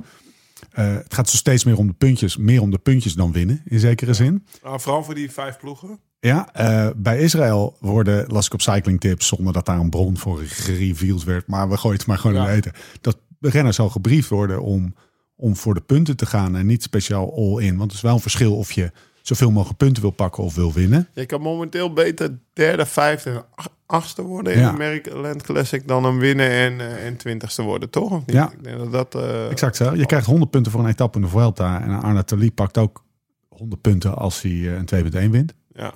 [SPEAKER 1] Eh, het gaat zo steeds meer om de puntjes, meer om de puntjes dan winnen, in zekere zin.
[SPEAKER 3] nou, vooral voor die vijf ploegen.
[SPEAKER 1] Ja, eh, bij Israël worden, las ik op Cycling Tips, zonder dat daar een bron voor gereveeld werd, maar we gooien het maar gewoon
[SPEAKER 3] Ja.
[SPEAKER 1] in eten. Dat de renners al gebriefd worden om, om voor de punten te gaan en niet speciaal all-in. Want het is wel een verschil of je zoveel mogelijk punten wil pakken of wil winnen.
[SPEAKER 3] Je kan momenteel beter derde, vijfde en ach- achtste worden in
[SPEAKER 1] Ja.
[SPEAKER 3] de Maryland Classic dan een winnen en, eh, en twintigste worden, toch? Of niet?
[SPEAKER 1] Ja.
[SPEAKER 3] Ik denk dat dat... eh,
[SPEAKER 1] Exact zo. Je krijgt 100 punten voor een etappe in de Vuelta. En Arna Tali pakt ook 100 punten als hij eh, een 2.1 wint.
[SPEAKER 3] ja.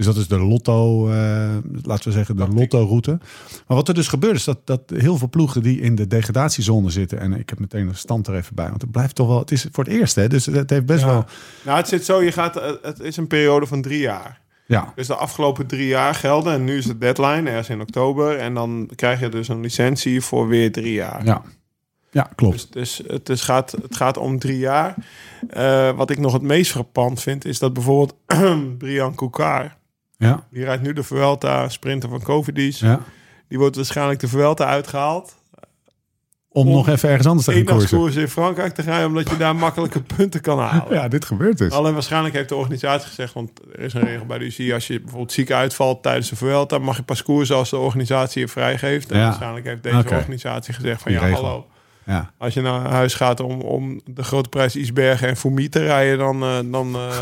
[SPEAKER 1] Dus dat is de lotto, eh, laten we zeggen, de
[SPEAKER 3] Tactiek.
[SPEAKER 1] lotto-route. Maar wat er dus gebeurt is dat, dat heel veel ploegen die in de degradatiezone zitten. En ik heb meteen een stand er even bij. Want het blijft toch wel, het is voor het eerst hè. Dus het heeft best
[SPEAKER 3] Ja.
[SPEAKER 1] wel,
[SPEAKER 3] Nou, het zit zo, je gaat, eh, het is een periode van drie jaar.
[SPEAKER 1] ja.
[SPEAKER 3] Dus de afgelopen drie jaar gelden. En nu is de deadline, ergens in oktober. En dan krijg je dus een licentie voor weer drie jaar.
[SPEAKER 1] Ja, ja klopt.
[SPEAKER 3] Dus, dus het, is gaat, het gaat om drie jaar. Eh, wat ik nog het meest frappant vind, is dat bijvoorbeeld Brian Koukar...
[SPEAKER 1] Ja,
[SPEAKER 3] die rijdt nu de Vuelta, sprinter van Covidis...
[SPEAKER 1] ja.
[SPEAKER 3] die wordt waarschijnlijk de Vuelta uitgehaald.
[SPEAKER 1] Om, nog even ergens anders te gaan koersen.
[SPEAKER 3] In Frankrijk te rijden, omdat je daar makkelijke punten kan halen.
[SPEAKER 1] Ja, dit gebeurt dus.
[SPEAKER 3] Alleen waarschijnlijk heeft de organisatie gezegd, want er is een regel bij de UCI, als je bijvoorbeeld ziek uitvalt tijdens de Vuelta, mag je pas koersen als de organisatie je vrijgeeft. En
[SPEAKER 1] Ja.
[SPEAKER 3] waarschijnlijk heeft deze organisatie gezegd van
[SPEAKER 1] Die
[SPEAKER 3] ja,
[SPEAKER 1] regel.
[SPEAKER 3] hallo.
[SPEAKER 1] Ja.
[SPEAKER 3] Als je naar huis gaat om, om de grote prijs Isbergen en Fourmi te rijden, dan, eh, dan eh,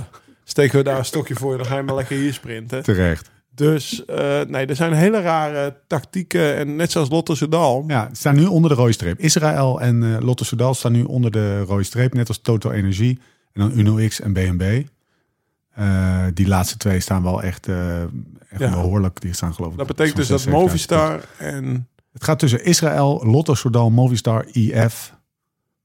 [SPEAKER 3] steken we daar een stokje voor je. Dan ga je maar lekker hier sprinten.
[SPEAKER 1] Terecht.
[SPEAKER 3] Dus eh, nee, er zijn hele rare tactieken. En net zoals Lotte Soudal.
[SPEAKER 1] Ja, ze staan nu onder de rode streep. Israël en eh, Lotte Soudal staan nu onder de rode streep, net als Total Energie. En dan Uno X en BNB. Eh, die laatste twee staan wel echt, echt
[SPEAKER 3] Ja.
[SPEAKER 1] behoorlijk. Die staan geloof ik.
[SPEAKER 3] Dat betekent dus dat
[SPEAKER 1] 6.000, 7.000
[SPEAKER 3] Movistar en
[SPEAKER 1] Het gaat tussen Israël, Lotto Soudal, Movistar, IF,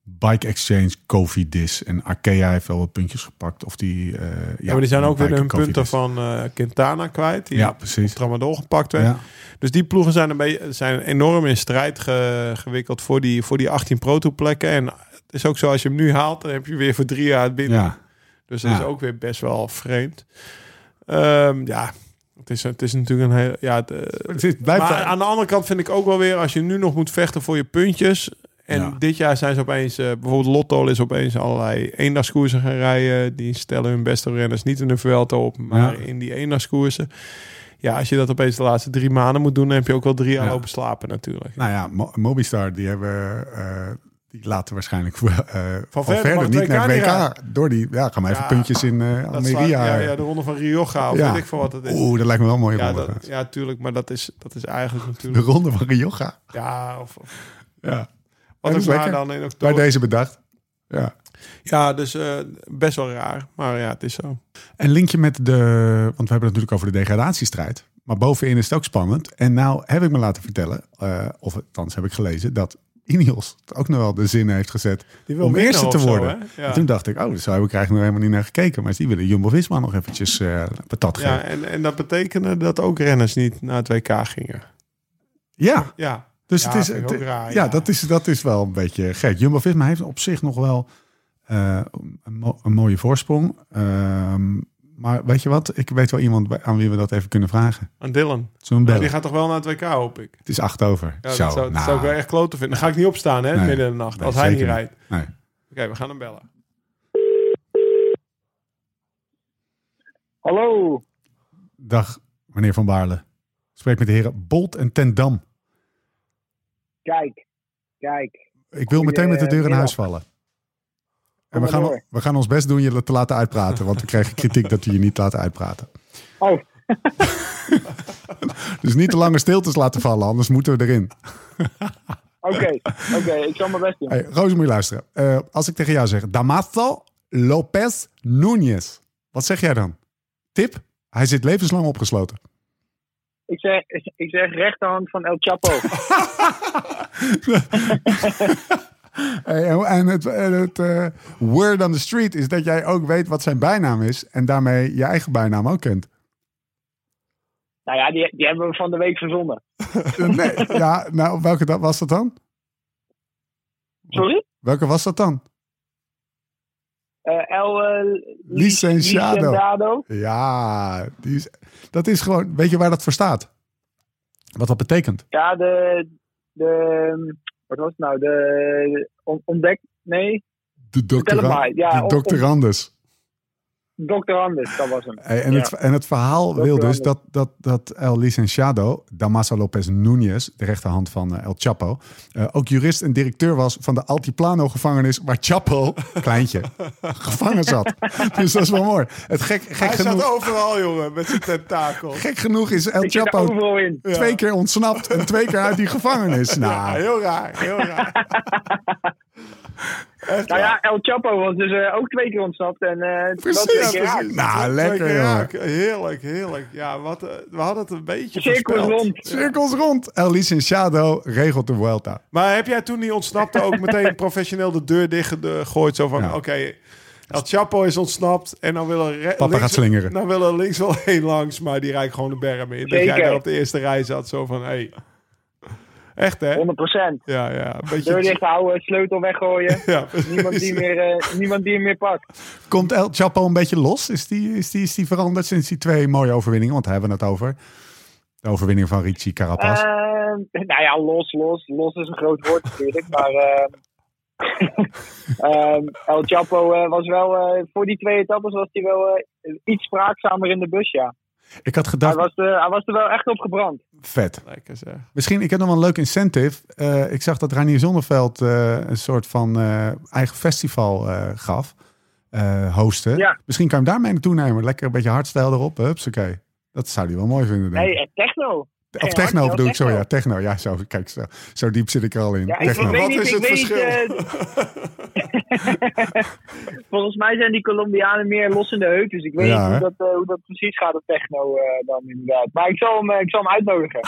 [SPEAKER 1] Bike Exchange, Cofidis. En Arkea heeft wel wat puntjes gepakt. Of die, eh, ja,
[SPEAKER 3] Ja, maar die zijn ook weer hun punten van eh Quintana kwijt. Die
[SPEAKER 1] Ja, precies.
[SPEAKER 3] Tramadol gepakt werd.
[SPEAKER 1] Ja.
[SPEAKER 3] Dus die ploegen zijn, een beetje, zijn enorm in strijd ge- gewikkeld voor die, voor die 18 Pro Tour plekken. En het is ook zo, als je hem nu haalt, dan heb je weer voor drie jaar het binnen.
[SPEAKER 1] ja,
[SPEAKER 3] Dus dat
[SPEAKER 1] Ja.
[SPEAKER 3] is ook weer best wel vreemd. Ehm, ja, het is, het is natuurlijk een heel... Ja, het, eh,
[SPEAKER 1] het is- blijft
[SPEAKER 3] maar aan de andere kant vind ik ook wel weer, als je nu nog moet vechten voor je puntjes. En
[SPEAKER 1] Ja.
[SPEAKER 3] dit jaar zijn ze opeens, eh, bijvoorbeeld Lotto is opeens allerlei eendagskoersen gaan rijden. Die stellen hun beste renners niet in de Vuelta op, maar
[SPEAKER 1] Ja.
[SPEAKER 3] in die eendagskoersen. Ja, als je dat opeens de laatste drie maanden moet doen, dan heb je ook wel drie jaar
[SPEAKER 1] Ja.
[SPEAKER 3] lopen slapen natuurlijk.
[SPEAKER 1] Nou ja, Mo- Mobistar, die hebben... eh, die laten waarschijnlijk eh, van,
[SPEAKER 3] verder
[SPEAKER 1] niet naar
[SPEAKER 3] WK.
[SPEAKER 1] Door die, ja, gaan maar even
[SPEAKER 3] Ja,
[SPEAKER 1] puntjes in
[SPEAKER 3] slaat-
[SPEAKER 1] Almeria.
[SPEAKER 3] ja, ja, de ronde van Rioja, of
[SPEAKER 1] Ja.
[SPEAKER 3] weet ik van wat het is.
[SPEAKER 1] Oeh, dat lijkt me wel een mooie
[SPEAKER 3] ja, dat, ja, tuurlijk, maar dat is, dat is eigenlijk
[SPEAKER 1] De
[SPEAKER 3] natuurlijk...
[SPEAKER 1] ronde van Rioja.
[SPEAKER 3] Ja, of, of
[SPEAKER 1] Ja,
[SPEAKER 3] wat
[SPEAKER 1] is
[SPEAKER 3] maar
[SPEAKER 1] lekker.
[SPEAKER 3] dan in
[SPEAKER 1] bij
[SPEAKER 3] oktober.
[SPEAKER 1] deze bedacht. Ja.
[SPEAKER 3] Ja, dus eh, best wel raar. Maar ja, het is zo.
[SPEAKER 1] En linkje met de, want we hebben het natuurlijk over de degradatiestrijd. Maar bovenin is het ook spannend. En nou heb ik me laten vertellen, eh, of althans heb ik gelezen, dat Ineos het ook nog wel de zin heeft gezet
[SPEAKER 3] Die
[SPEAKER 1] om eerste te worden.
[SPEAKER 3] hè? Ja.
[SPEAKER 1] En toen dacht ik, oh, zo heb ik eigenlijk nog helemaal niet naar gekeken. Maar die willen Jumbo-Visma nog eventjes eh patat geven.
[SPEAKER 3] Ja, en, en dat betekende dat ook renners niet naar het WK gingen.
[SPEAKER 1] Ja,
[SPEAKER 3] Ja,
[SPEAKER 1] dus
[SPEAKER 3] Ja,
[SPEAKER 1] het is, het-
[SPEAKER 3] raar,
[SPEAKER 1] ja,
[SPEAKER 3] ja.
[SPEAKER 1] Dat, is, dat is wel een beetje gek. Jumbo-Visma heeft op zich nog wel eh, een, mo- een mooie voorsprong. Ehm, maar weet je wat? Ik weet wel iemand bij- aan wie we dat even kunnen vragen.
[SPEAKER 3] aan Dylan.
[SPEAKER 1] Zo'n
[SPEAKER 3] die gaat toch wel naar het WK, hoop ik.
[SPEAKER 1] Het is acht over.
[SPEAKER 3] Ja,
[SPEAKER 1] Zo,
[SPEAKER 3] dat zou, dat
[SPEAKER 1] nou,
[SPEAKER 3] zou ik wel echt klote vinden. Dan ga ik niet opstaan, hè,
[SPEAKER 1] Nee.
[SPEAKER 3] midden in de nacht.
[SPEAKER 1] Nee,
[SPEAKER 3] als hij niet rijdt. Oké,
[SPEAKER 1] nee.
[SPEAKER 3] we gaan hem bellen.
[SPEAKER 4] Hallo.
[SPEAKER 1] Dag, meneer Van Baarle. Spreek met de heren Bolt en Tendam.
[SPEAKER 4] Kijk, kijk.
[SPEAKER 1] Ik wil meteen met de deur in huis vallen. En we gaan, we gaan ons best doen je te laten uitpraten. Want we kregen kritiek dat we je niet laten uitpraten.
[SPEAKER 4] Oh,
[SPEAKER 1] Dus niet te lange stiltes laten vallen, anders moeten we erin.
[SPEAKER 4] oké. Oké, ik zal mijn best doen.
[SPEAKER 1] Hey, Roos, moet je luisteren. Eh, als ik tegen jou zeg, Damaso Lopez Núñez. Wat zeg jij dan? Tip? Hij zit levenslang opgesloten.
[SPEAKER 4] Ik zeg, ik zeg rechterhand van El Chapo.
[SPEAKER 1] Hey, en en het, en het eh, word on the street is dat jij ook weet wat zijn bijnaam is. En daarmee je eigen bijnaam ook kent.
[SPEAKER 4] nou ja, die, die hebben we van de week verzonnen.
[SPEAKER 1] Nee, ja, nou, welke dat, was dat dan?
[SPEAKER 4] Sorry?
[SPEAKER 1] Welke was dat dan?
[SPEAKER 4] Eh, El eh,
[SPEAKER 1] Licenciado.
[SPEAKER 4] Licenciado.
[SPEAKER 1] Ja, die is, dat is gewoon. Weet je waar dat voor staat? Wat dat betekent?
[SPEAKER 4] Ja, de, de... Wat was het nou? De on- ontdek... Nee,
[SPEAKER 1] De
[SPEAKER 4] Vertel het
[SPEAKER 1] doctora-
[SPEAKER 4] maar. Ja,
[SPEAKER 1] de doctorandus.
[SPEAKER 4] Dr. Anders, dat was hem.
[SPEAKER 1] Hey, en,
[SPEAKER 4] Ja.
[SPEAKER 1] het, en het verhaal wil dus dat, dat, dat El Licenciado, Damaso Lopez Núñez, de rechterhand van eh, El Chapo, eh, ook jurist en directeur was van de Altiplano-gevangenis waar Chapo, kleintje, gevangen zat. Dus dat is wel mooi. Het gek, gek,
[SPEAKER 3] Hij
[SPEAKER 1] genoeg,
[SPEAKER 3] staat overal, jongen, met zijn tentakel.
[SPEAKER 1] gek genoeg is El
[SPEAKER 4] Ik
[SPEAKER 1] Chapo twee keer ontsnapt en twee keer uit die gevangenis.
[SPEAKER 3] Ja,
[SPEAKER 1] Nou,
[SPEAKER 3] heel raar, heel raar. Echt
[SPEAKER 4] Nou ja, El Chapo was dus eh, ook twee keer ontsnapt. En eh
[SPEAKER 1] Precies,
[SPEAKER 4] twee
[SPEAKER 1] ja,
[SPEAKER 4] keer
[SPEAKER 1] precies.
[SPEAKER 4] raak.
[SPEAKER 1] Nou,
[SPEAKER 3] Twee
[SPEAKER 1] lekker,
[SPEAKER 3] keer. Heerlijk, heerlijk. Ja, wat, eh, we hadden het een beetje
[SPEAKER 4] Cirkels rond.
[SPEAKER 1] Cirkels rond. El Licenciado regelt de Vuelta.
[SPEAKER 3] Maar heb jij toen die ontsnapte ook meteen professioneel de deur dicht gegooid? Zo van,
[SPEAKER 1] Ja.
[SPEAKER 3] oké, El Chapo is ontsnapt en dan willen
[SPEAKER 1] Papa
[SPEAKER 3] links,
[SPEAKER 1] gaat slingeren.
[SPEAKER 3] Dan willen links wel één langs, maar die rijdt gewoon de berm in. Dat jij daar op de eerste rij zat, zo van, hé. Hey. Echt, hè?
[SPEAKER 4] 100%.
[SPEAKER 3] Ja, ja. Een
[SPEAKER 4] Deur
[SPEAKER 3] beetje...
[SPEAKER 4] dicht houden, sleutel weggooien.
[SPEAKER 3] Ja.
[SPEAKER 4] Niemand die, meer, eh, niemand die hem meer pakt.
[SPEAKER 1] Komt El Chapo een beetje los? Is die, is die, is die veranderd sinds die twee mooie overwinningen? Want daar hebben we het over. De overwinning van Ricci Carapaz.
[SPEAKER 4] Eh, nou ja, los, los. Los is een groot woord natuurlijk. Maar ehm, ehm, El Chapo eh, was wel, eh, voor die twee etappes was hij wel eh, iets spraakzamer in de bus, ja.
[SPEAKER 1] Ik had
[SPEAKER 4] Hij
[SPEAKER 1] gedacht,
[SPEAKER 4] was, er- hij was er wel echt op gebrand.
[SPEAKER 1] Vet.
[SPEAKER 3] Lekker zeg.
[SPEAKER 1] Misschien, ik heb nog wel een leuk incentive. Eh, ik zag dat Reinier Zonneveld eh, een soort van eh, eigen festival eh, gaf. eh hosten.
[SPEAKER 4] Ja.
[SPEAKER 1] Misschien kan je hem daarmee naartoe nemen. Lekker een beetje hardstyle erop. Hupsakee. Dat zou hij wel mooi vinden, denk ik.
[SPEAKER 4] Nee, techno.
[SPEAKER 1] Of techno bedoel ik, sorry. Ja,
[SPEAKER 4] techno.
[SPEAKER 1] Ja, zo, kijk, zo, zo diep zit ik er al in.
[SPEAKER 4] Ja,
[SPEAKER 1] techno.
[SPEAKER 3] Wat
[SPEAKER 4] niet,
[SPEAKER 3] is het verschil?
[SPEAKER 4] eh, volgens mij zijn die Colombianen meer los in de heup. Dus ik weet
[SPEAKER 1] Ja,
[SPEAKER 4] niet
[SPEAKER 1] hè?
[SPEAKER 4] hoe dat, eh, hoe dat precies gaat op techno eh, dan inderdaad. Maar ik zal hem, ik zal hem uitnodigen.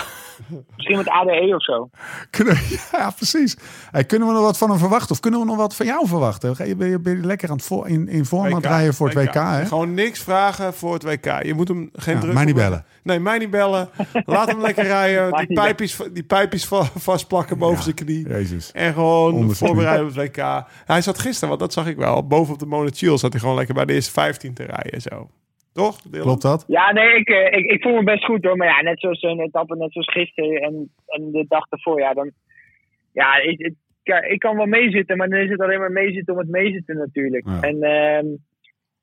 [SPEAKER 4] Misschien met ADE of zo.
[SPEAKER 1] Kunnen, ja, precies. Hey, kunnen we nog wat van hem verwachten? Of kunnen we nog wat van jou verwachten? Ga je- Ben je, ben je lekker aan het voor, in, in vorm aan het rijden voor het WK, hè?
[SPEAKER 3] Gewoon niks vragen voor het WK. Je moet hem geen
[SPEAKER 1] Ja,
[SPEAKER 3] druk
[SPEAKER 1] mij niet
[SPEAKER 3] op-
[SPEAKER 1] bellen.
[SPEAKER 3] Nee, mij niet bellen. Laat hem lekker rijden. Die pijpjes, die pijpjes va- vastplakken boven
[SPEAKER 1] Ja.
[SPEAKER 3] zijn knie.
[SPEAKER 1] Jezus.
[SPEAKER 3] En gewoon
[SPEAKER 1] Onder
[SPEAKER 3] voorbereiden op het WK. Hij zat gisteren, want dat zag ik wel. Bovenop de Monochiel zat hij gewoon lekker bij de eerste 15 te rijden. Zo. Toch? Dylan?
[SPEAKER 1] Klopt dat?
[SPEAKER 4] Ja, nee, ik, eh, ik, ik voel me best goed hoor. Maar ja, net zoals een etappe, net zoals gisteren en, en de dag ervoor. Ja, dan, ja ik, ik, kan wel meezitten, maar dan is het alleen maar meezitten om het meezitten natuurlijk.
[SPEAKER 1] Ja.
[SPEAKER 4] En ehm,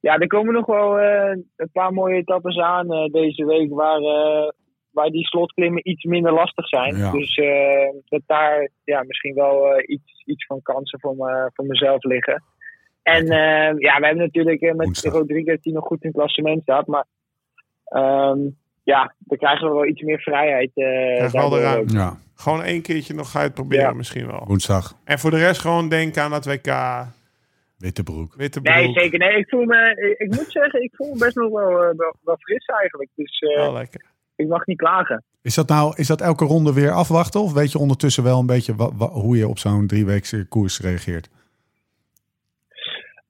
[SPEAKER 4] ja, er komen nog wel eh, een paar mooie etappes aan eh, deze week waar, eh, waar die slotklimmen iets minder lastig zijn.
[SPEAKER 1] Ja.
[SPEAKER 4] Dus eh, dat daar ja, misschien wel eh, iets, iets van kansen voor, me, voor mezelf liggen. En eh, ja, we hebben natuurlijk eh, met
[SPEAKER 1] Woensdag.
[SPEAKER 4] Rodriguez die nog goed in het klassement staat. Maar ehm, ja, dan krijgen we wel iets meer vrijheid. eh
[SPEAKER 3] Krijg wel de ruimte.
[SPEAKER 4] ook.
[SPEAKER 1] Ja,
[SPEAKER 3] Gewoon één keertje nog ga je het proberen
[SPEAKER 4] Ja.
[SPEAKER 3] misschien wel.
[SPEAKER 1] woensdag.
[SPEAKER 3] En voor de rest gewoon denken aan dat WK.
[SPEAKER 1] Witte broek.
[SPEAKER 3] Witte broek.
[SPEAKER 4] Nee, zeker. Nee, ik, voel me, ik, moet zeggen, ik voel me best nog wel, eh, wel, wel fris eigenlijk. Dus eh,
[SPEAKER 3] Wel lekker.
[SPEAKER 4] ik mag niet klagen.
[SPEAKER 1] Is dat nou is dat elke ronde weer afwachten? Of weet je ondertussen wel een beetje hoe je op zo'n drieweekse koers reageert?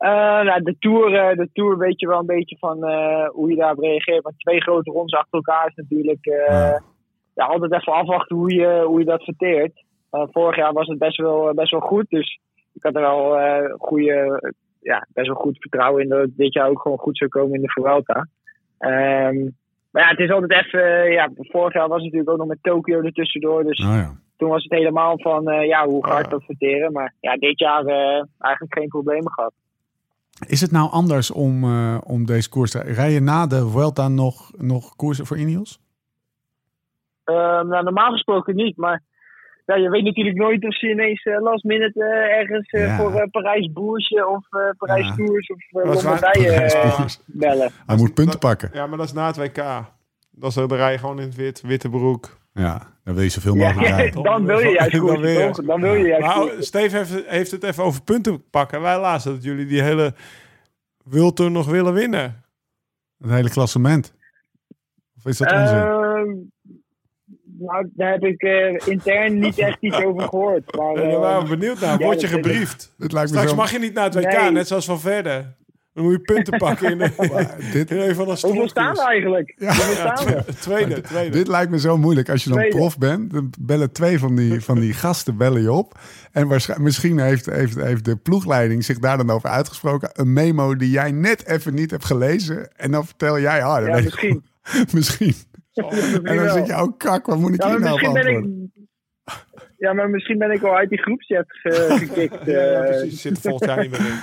[SPEAKER 4] Eh, nou, de, tour, eh, de Tour weet je wel een beetje van eh, hoe je daarop reageert. Maar twee grote rondes achter elkaar is natuurlijk
[SPEAKER 1] Ja.
[SPEAKER 4] altijd even afwachten hoe je, hoe je dat verteert. Vorig jaar was het best wel, best wel goed. Dus ik had er al goede, ja, best wel goed vertrouwen in dat het dit jaar ook gewoon goed zou komen in de Vuelta. Ehm, maar ja, het is altijd even. ja, vorig jaar was het natuurlijk ook nog met Tokio ertussendoor. Dus
[SPEAKER 1] Nou ja.
[SPEAKER 4] toen was het helemaal van ja, hoe ga ik
[SPEAKER 3] Ja.
[SPEAKER 4] dat verteren. Maar ja, dit jaar eigenlijk geen problemen gehad.
[SPEAKER 1] Is het nou anders om, eh, om deze koers te Rij je na de Vuelta nog, nog koersen voor Ineos?
[SPEAKER 4] Ehm, nou, normaal gesproken niet, maar ja, je weet natuurlijk nooit of ze ineens eh, last minute eh, ergens
[SPEAKER 1] Ja.
[SPEAKER 4] voor Parijs Boersje of eh, Parijs
[SPEAKER 1] Ja.
[SPEAKER 4] Tours of uh. Lombardije eh, bellen.
[SPEAKER 1] Hij moet punten pakken.
[SPEAKER 3] Ja, maar dat is na het WK. Dat is de rij gewoon in het wit. Witte broek.
[SPEAKER 1] Ja, dan wil je zoveel
[SPEAKER 4] Ja,
[SPEAKER 1] mogelijk rijden.
[SPEAKER 4] dan wil je juist
[SPEAKER 3] Dan
[SPEAKER 4] goed,
[SPEAKER 3] wil je juist
[SPEAKER 4] toch? Dan wil je juist
[SPEAKER 3] oh, Steve heeft, heeft het even over punten pakken. Wij lazen dat jullie die hele Wiltour nog willen winnen.
[SPEAKER 1] Het hele klassement. Of is dat onzin?
[SPEAKER 4] Ehm, nou, daar heb ik eh, intern niet echt iets over gehoord. Maar,
[SPEAKER 3] daar
[SPEAKER 4] eh,
[SPEAKER 3] waren we benieuwd naar.
[SPEAKER 4] ja,
[SPEAKER 3] Word je gebriefd?
[SPEAKER 1] Dit lijkt me
[SPEAKER 3] Straks
[SPEAKER 1] zo...
[SPEAKER 3] mag je niet naar het WK,
[SPEAKER 4] Nee.
[SPEAKER 3] net zoals van verder. Dan moet je punten pakken in, de,
[SPEAKER 1] Maar dit,
[SPEAKER 3] in een van de
[SPEAKER 4] hoeveel staan we eigenlijk?
[SPEAKER 1] Ja.
[SPEAKER 3] Tweede, tweede.
[SPEAKER 1] dit lijkt me zo moeilijk. Als je dan
[SPEAKER 4] Tweede.
[SPEAKER 1] prof bent, dan bellen twee van die, van die gasten bellen je op. En waarschijnlijk, misschien heeft, heeft, heeft de ploegleiding zich daar dan over uitgesproken. Een memo die jij net even niet hebt gelezen. En dan vertel jij, ah,
[SPEAKER 4] Ja, misschien.
[SPEAKER 1] misschien. En dan zeg je, oh kak, wat moet ik
[SPEAKER 4] Ja,
[SPEAKER 1] hier nou antwoorden?
[SPEAKER 4] ik... Ja, maar misschien ben ik al uit die groepchat ge- gekikt.
[SPEAKER 3] Ja, ja,
[SPEAKER 4] eh.
[SPEAKER 3] precies. Zit jaar niet meer in.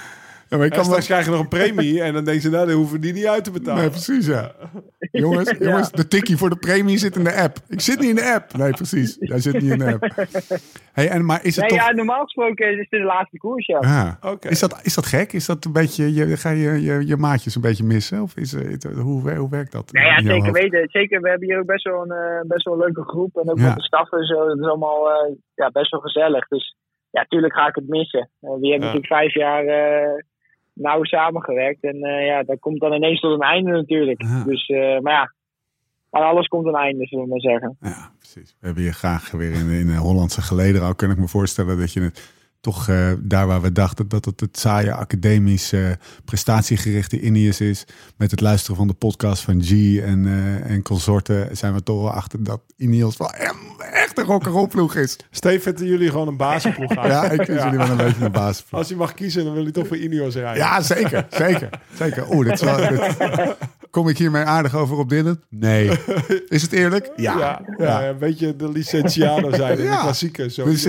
[SPEAKER 1] Ja, maar ik kan wel...
[SPEAKER 3] straks krijg je nog een premie en dan denken ze, nou, dan hoeven we die niet uit te betalen.
[SPEAKER 1] Nee, precies, ja. Jongens,
[SPEAKER 4] Ja.
[SPEAKER 1] jongens, de tikkie voor de premie zit in de app. Ik zit niet in de app. Nee, precies. Jij zit niet in de app. Hey, en, maar is het
[SPEAKER 4] Nee,
[SPEAKER 1] toch...
[SPEAKER 4] ja, normaal gesproken is het de laatste koers, ja.
[SPEAKER 1] Ah,
[SPEAKER 3] Oké.
[SPEAKER 1] is, dat, is dat gek? Is dat een beetje, je, ga je, je je maatjes een beetje missen? Of is, het- hoe, hoe werkt dat?
[SPEAKER 4] Nee, ja, zeker
[SPEAKER 1] hoofd?
[SPEAKER 4] weten. Zeker, we hebben hier ook best wel een, eh, best wel een leuke groep. En ook
[SPEAKER 1] Ja.
[SPEAKER 4] met de staf en zo. Dat is allemaal eh, ja, best wel gezellig. Dus ja, tuurlijk ga ik het missen. Eh, we hebben
[SPEAKER 3] Ja.
[SPEAKER 4] natuurlijk vijf jaar eh, nauw samengewerkt. En eh, ja, dat komt dan ineens tot een einde natuurlijk.
[SPEAKER 1] Ja.
[SPEAKER 4] Dus, eh, maar ja, aan alles komt een einde, zullen we maar zeggen.
[SPEAKER 1] Ja, precies. We hebben je graag weer in, in de Hollandse geleden. Al kan ik me voorstellen dat je het toch eh, daar waar we dachten dat het het saaie academisch eh, prestatiegerichte Ineos is. Met het luisteren van de podcast van G en, eh, en consorten zijn we toch wel achter dat Ineos wel echt, een rock'n'roll is.
[SPEAKER 3] Steven vindt jullie gewoon een bazenploeg aan.
[SPEAKER 1] Ja, ik vind jullie wel een beetje een basis.
[SPEAKER 3] Als je mag kiezen, dan wil je toch voor Ineos rijden.
[SPEAKER 1] Ja, zeker. Zeker. zeker. Oeh, dit is wel, dit- kom ik hiermee aardig over op Dylan? Nee. Is het eerlijk? Ja.
[SPEAKER 3] Ja, ja, een beetje de licentiado zijn in de
[SPEAKER 1] Ja.
[SPEAKER 3] klassiekers. Zo
[SPEAKER 1] Dus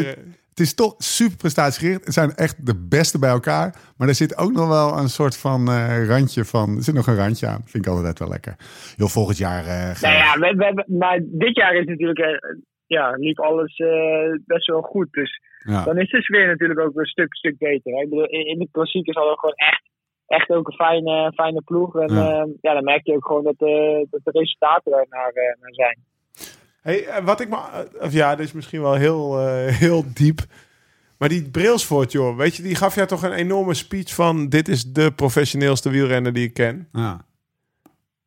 [SPEAKER 1] het- is toch super prestatiegericht. Het zijn echt de beste bij elkaar. Maar er zit ook nog wel een soort van eh, randje van... Er zit nog een randje aan. Vind ik altijd wel lekker. Joh, volgend jaar... gaan
[SPEAKER 4] Nou ja, we, we, hebben- maar dit jaar is natuurlijk, eh, ja, liep alles best wel goed. Dus
[SPEAKER 1] ja.
[SPEAKER 4] dan is de sfeer natuurlijk ook een stuk, stuk beter. Hè? Ik bedoel, in, in de klassiekers hadden we gewoon echt, echt ook een fijne, fijne ploeg. En
[SPEAKER 1] Ja.
[SPEAKER 4] ja. dan merk je ook gewoon dat, de dat de resultaten daar naar, naar zijn.
[SPEAKER 3] Hey, eh, wat ik maar, of ja, dit is misschien wel heel, eh, heel diep. Maar die Brailsford, joh, weet je, die gaf jou toch een enorme speech van: dit is de professioneelste wielrenner die ik ken.
[SPEAKER 1] Ja.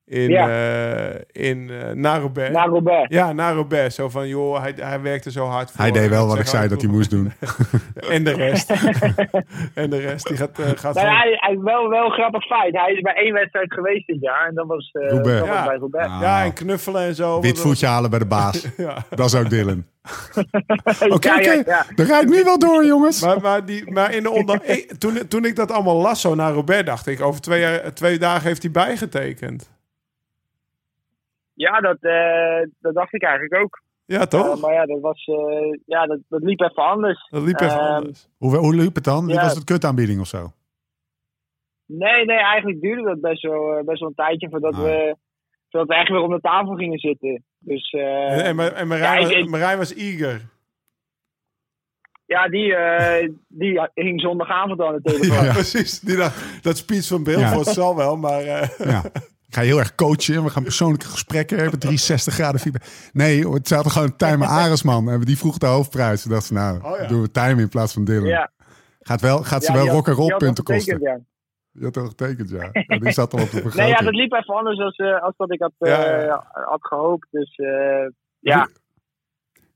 [SPEAKER 3] In,
[SPEAKER 4] Ja.
[SPEAKER 3] eh, in eh naar
[SPEAKER 4] Robert.
[SPEAKER 3] Ja, naar Roubaix. Zo van, joh, hij, hij werkte zo hard voor.
[SPEAKER 1] Hij deed wel wat ik zei dat hij moest doen.
[SPEAKER 3] En de rest. en de rest, die gaat, eh, gaat
[SPEAKER 4] Nou, ja, hij, hij, wel, wel een grappig feit. Hij is bij één wedstrijd geweest dit jaar. En dat was, eh dat was
[SPEAKER 3] Ja.
[SPEAKER 4] bij Robert.
[SPEAKER 1] Ah.
[SPEAKER 3] Ja, en knuffelen en zo.
[SPEAKER 1] Wit voetje halen bij de baas.
[SPEAKER 3] Ja.
[SPEAKER 1] Dat is ook Dylan. Oké,
[SPEAKER 4] Ja,
[SPEAKER 1] oké.
[SPEAKER 4] ja, ja.
[SPEAKER 1] Dan ga ik nu wel door, jongens.
[SPEAKER 3] Maar, maar, die, maar in de onder, toen, toen ik dat allemaal las zo naar Robert, dacht ik, over twee, jaar- twee dagen heeft hij bijgetekend.
[SPEAKER 4] Ja, dat, eh, dat dacht ik eigenlijk ook.
[SPEAKER 3] Ja, toch?
[SPEAKER 4] Eh, maar ja, dat, was, eh, ja dat, dat liep even anders.
[SPEAKER 3] dat liep even
[SPEAKER 4] ehm,
[SPEAKER 3] anders.
[SPEAKER 1] Hoe, hoe liep het dan?
[SPEAKER 4] Ja.
[SPEAKER 1] was het kutaanbieding of zo?
[SPEAKER 4] Nee, nee, eigenlijk duurde dat best wel, best wel een tijdje voordat,
[SPEAKER 1] Ah.
[SPEAKER 4] we, voordat we echt weer om de tafel gingen zitten. Dus eh,
[SPEAKER 3] En, en, Marijn,
[SPEAKER 4] ja,
[SPEAKER 3] was, Marijn was eager.
[SPEAKER 4] ja, die, eh, die hing zondagavond aan de telefoon.
[SPEAKER 3] Ja, precies. Die dacht, dat speech van Bilford zal wel, maar... eh,
[SPEAKER 1] Ja. Ik ga heel erg coachen. We gaan persoonlijke gesprekken hebben. 360 graden feedback. Nee, het zaten gewoon Tijmen Aresman. En die vroeg de hoofdprijs. Toen dacht ze, nou,
[SPEAKER 3] Oh ja.
[SPEAKER 1] doen we Tijmen in plaats van Dylan.
[SPEAKER 4] Ja.
[SPEAKER 1] Gaat, wel, gaat ze
[SPEAKER 4] Ja,
[SPEAKER 1] wel
[SPEAKER 4] die had-
[SPEAKER 1] rock and roll
[SPEAKER 4] die had
[SPEAKER 1] punten
[SPEAKER 4] dat
[SPEAKER 1] kosten.
[SPEAKER 4] ja.
[SPEAKER 1] Je had toch getekend, ja. ja. Die zat al op de
[SPEAKER 4] Nee, ja, dat liep even anders als, eh, als dat ik had, eh, had gehoopt. Dus eh, ja,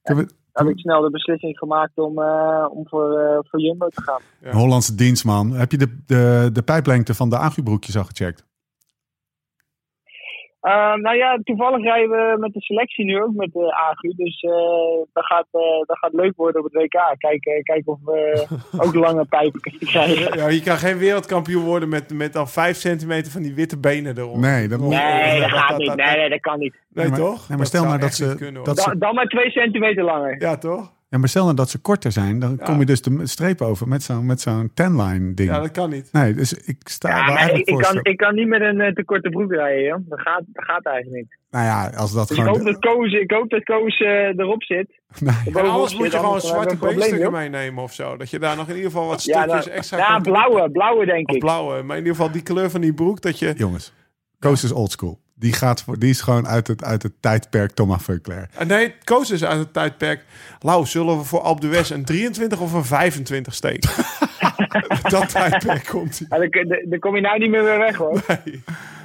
[SPEAKER 1] we-
[SPEAKER 4] heb ik snel de beslissing gemaakt om, om voor, voor Jumbo te gaan.
[SPEAKER 1] Hollandse dienstman. Heb je de, de, de pijplengte van de agribroekjes al gecheckt?
[SPEAKER 4] Eh, nou ja, toevallig rijden we met de selectie nu ook met de AGU. Dus eh, dat, gaat, eh, dat gaat leuk worden op het WK. Kijken, kijken of we ook lange pijpen kunnen krijgen.
[SPEAKER 3] ja, je kan geen wereldkampioen worden met, met al vijf centimeter van die witte benen erop.
[SPEAKER 1] Nee, dat moet-
[SPEAKER 4] Nee, dat gaat
[SPEAKER 3] dat-
[SPEAKER 4] niet. Nee, nee, dat kan niet.
[SPEAKER 3] Nee,
[SPEAKER 1] Nee, maar-
[SPEAKER 3] toch?
[SPEAKER 1] nee, maar stel nou dat
[SPEAKER 3] echt
[SPEAKER 1] ze-
[SPEAKER 3] kunnen,
[SPEAKER 1] dat
[SPEAKER 4] Dan, dan maar twee centimeter langer.
[SPEAKER 3] Ja, toch?
[SPEAKER 1] Ja, maar stel nou dat ze korter zijn. Dan kom je dus de streep over met zo'n met zo'n tenline ding.
[SPEAKER 3] Ja, dat kan niet.
[SPEAKER 1] Nee, dus ik sta
[SPEAKER 4] Ja, maar ik,
[SPEAKER 1] eigenlijk
[SPEAKER 4] ik,
[SPEAKER 1] voor.
[SPEAKER 4] kan, ik kan niet met een eh, te korte broek rijden, joh. Dat gaat, dat gaat eigenlijk niet.
[SPEAKER 1] Nou ja, als dat
[SPEAKER 4] Dus ik
[SPEAKER 1] gewoon...
[SPEAKER 4] hoop dat Koos, ik hoop dat Koos eh, erop zit.
[SPEAKER 1] Nee.
[SPEAKER 4] Zit,
[SPEAKER 3] moet je gewoon
[SPEAKER 4] we
[SPEAKER 3] zwarte
[SPEAKER 4] een probleem,
[SPEAKER 3] beenstukken
[SPEAKER 4] joh.
[SPEAKER 3] meenemen of zo. Dat je daar nog in ieder geval wat
[SPEAKER 4] Ja,
[SPEAKER 3] stukjes
[SPEAKER 4] nou,
[SPEAKER 3] extra
[SPEAKER 4] ja blauwe, blauwe denk
[SPEAKER 3] Of
[SPEAKER 4] ik.
[SPEAKER 3] blauwe. Maar in ieder geval die kleur van die broek, dat je...
[SPEAKER 1] Jongens, Koos is oldschool. Die, gaat voor, die is gewoon uit het, uit het tijdperk Thomas.
[SPEAKER 3] Ah, Nee, koos is uit het tijdperk. Lau, zullen we voor Alpe d'Huez een 23 of een 25 steken? dat tijdperk komt hij.
[SPEAKER 4] Ja, daar, daar- daar kom je nou niet meer weer weg, hoor.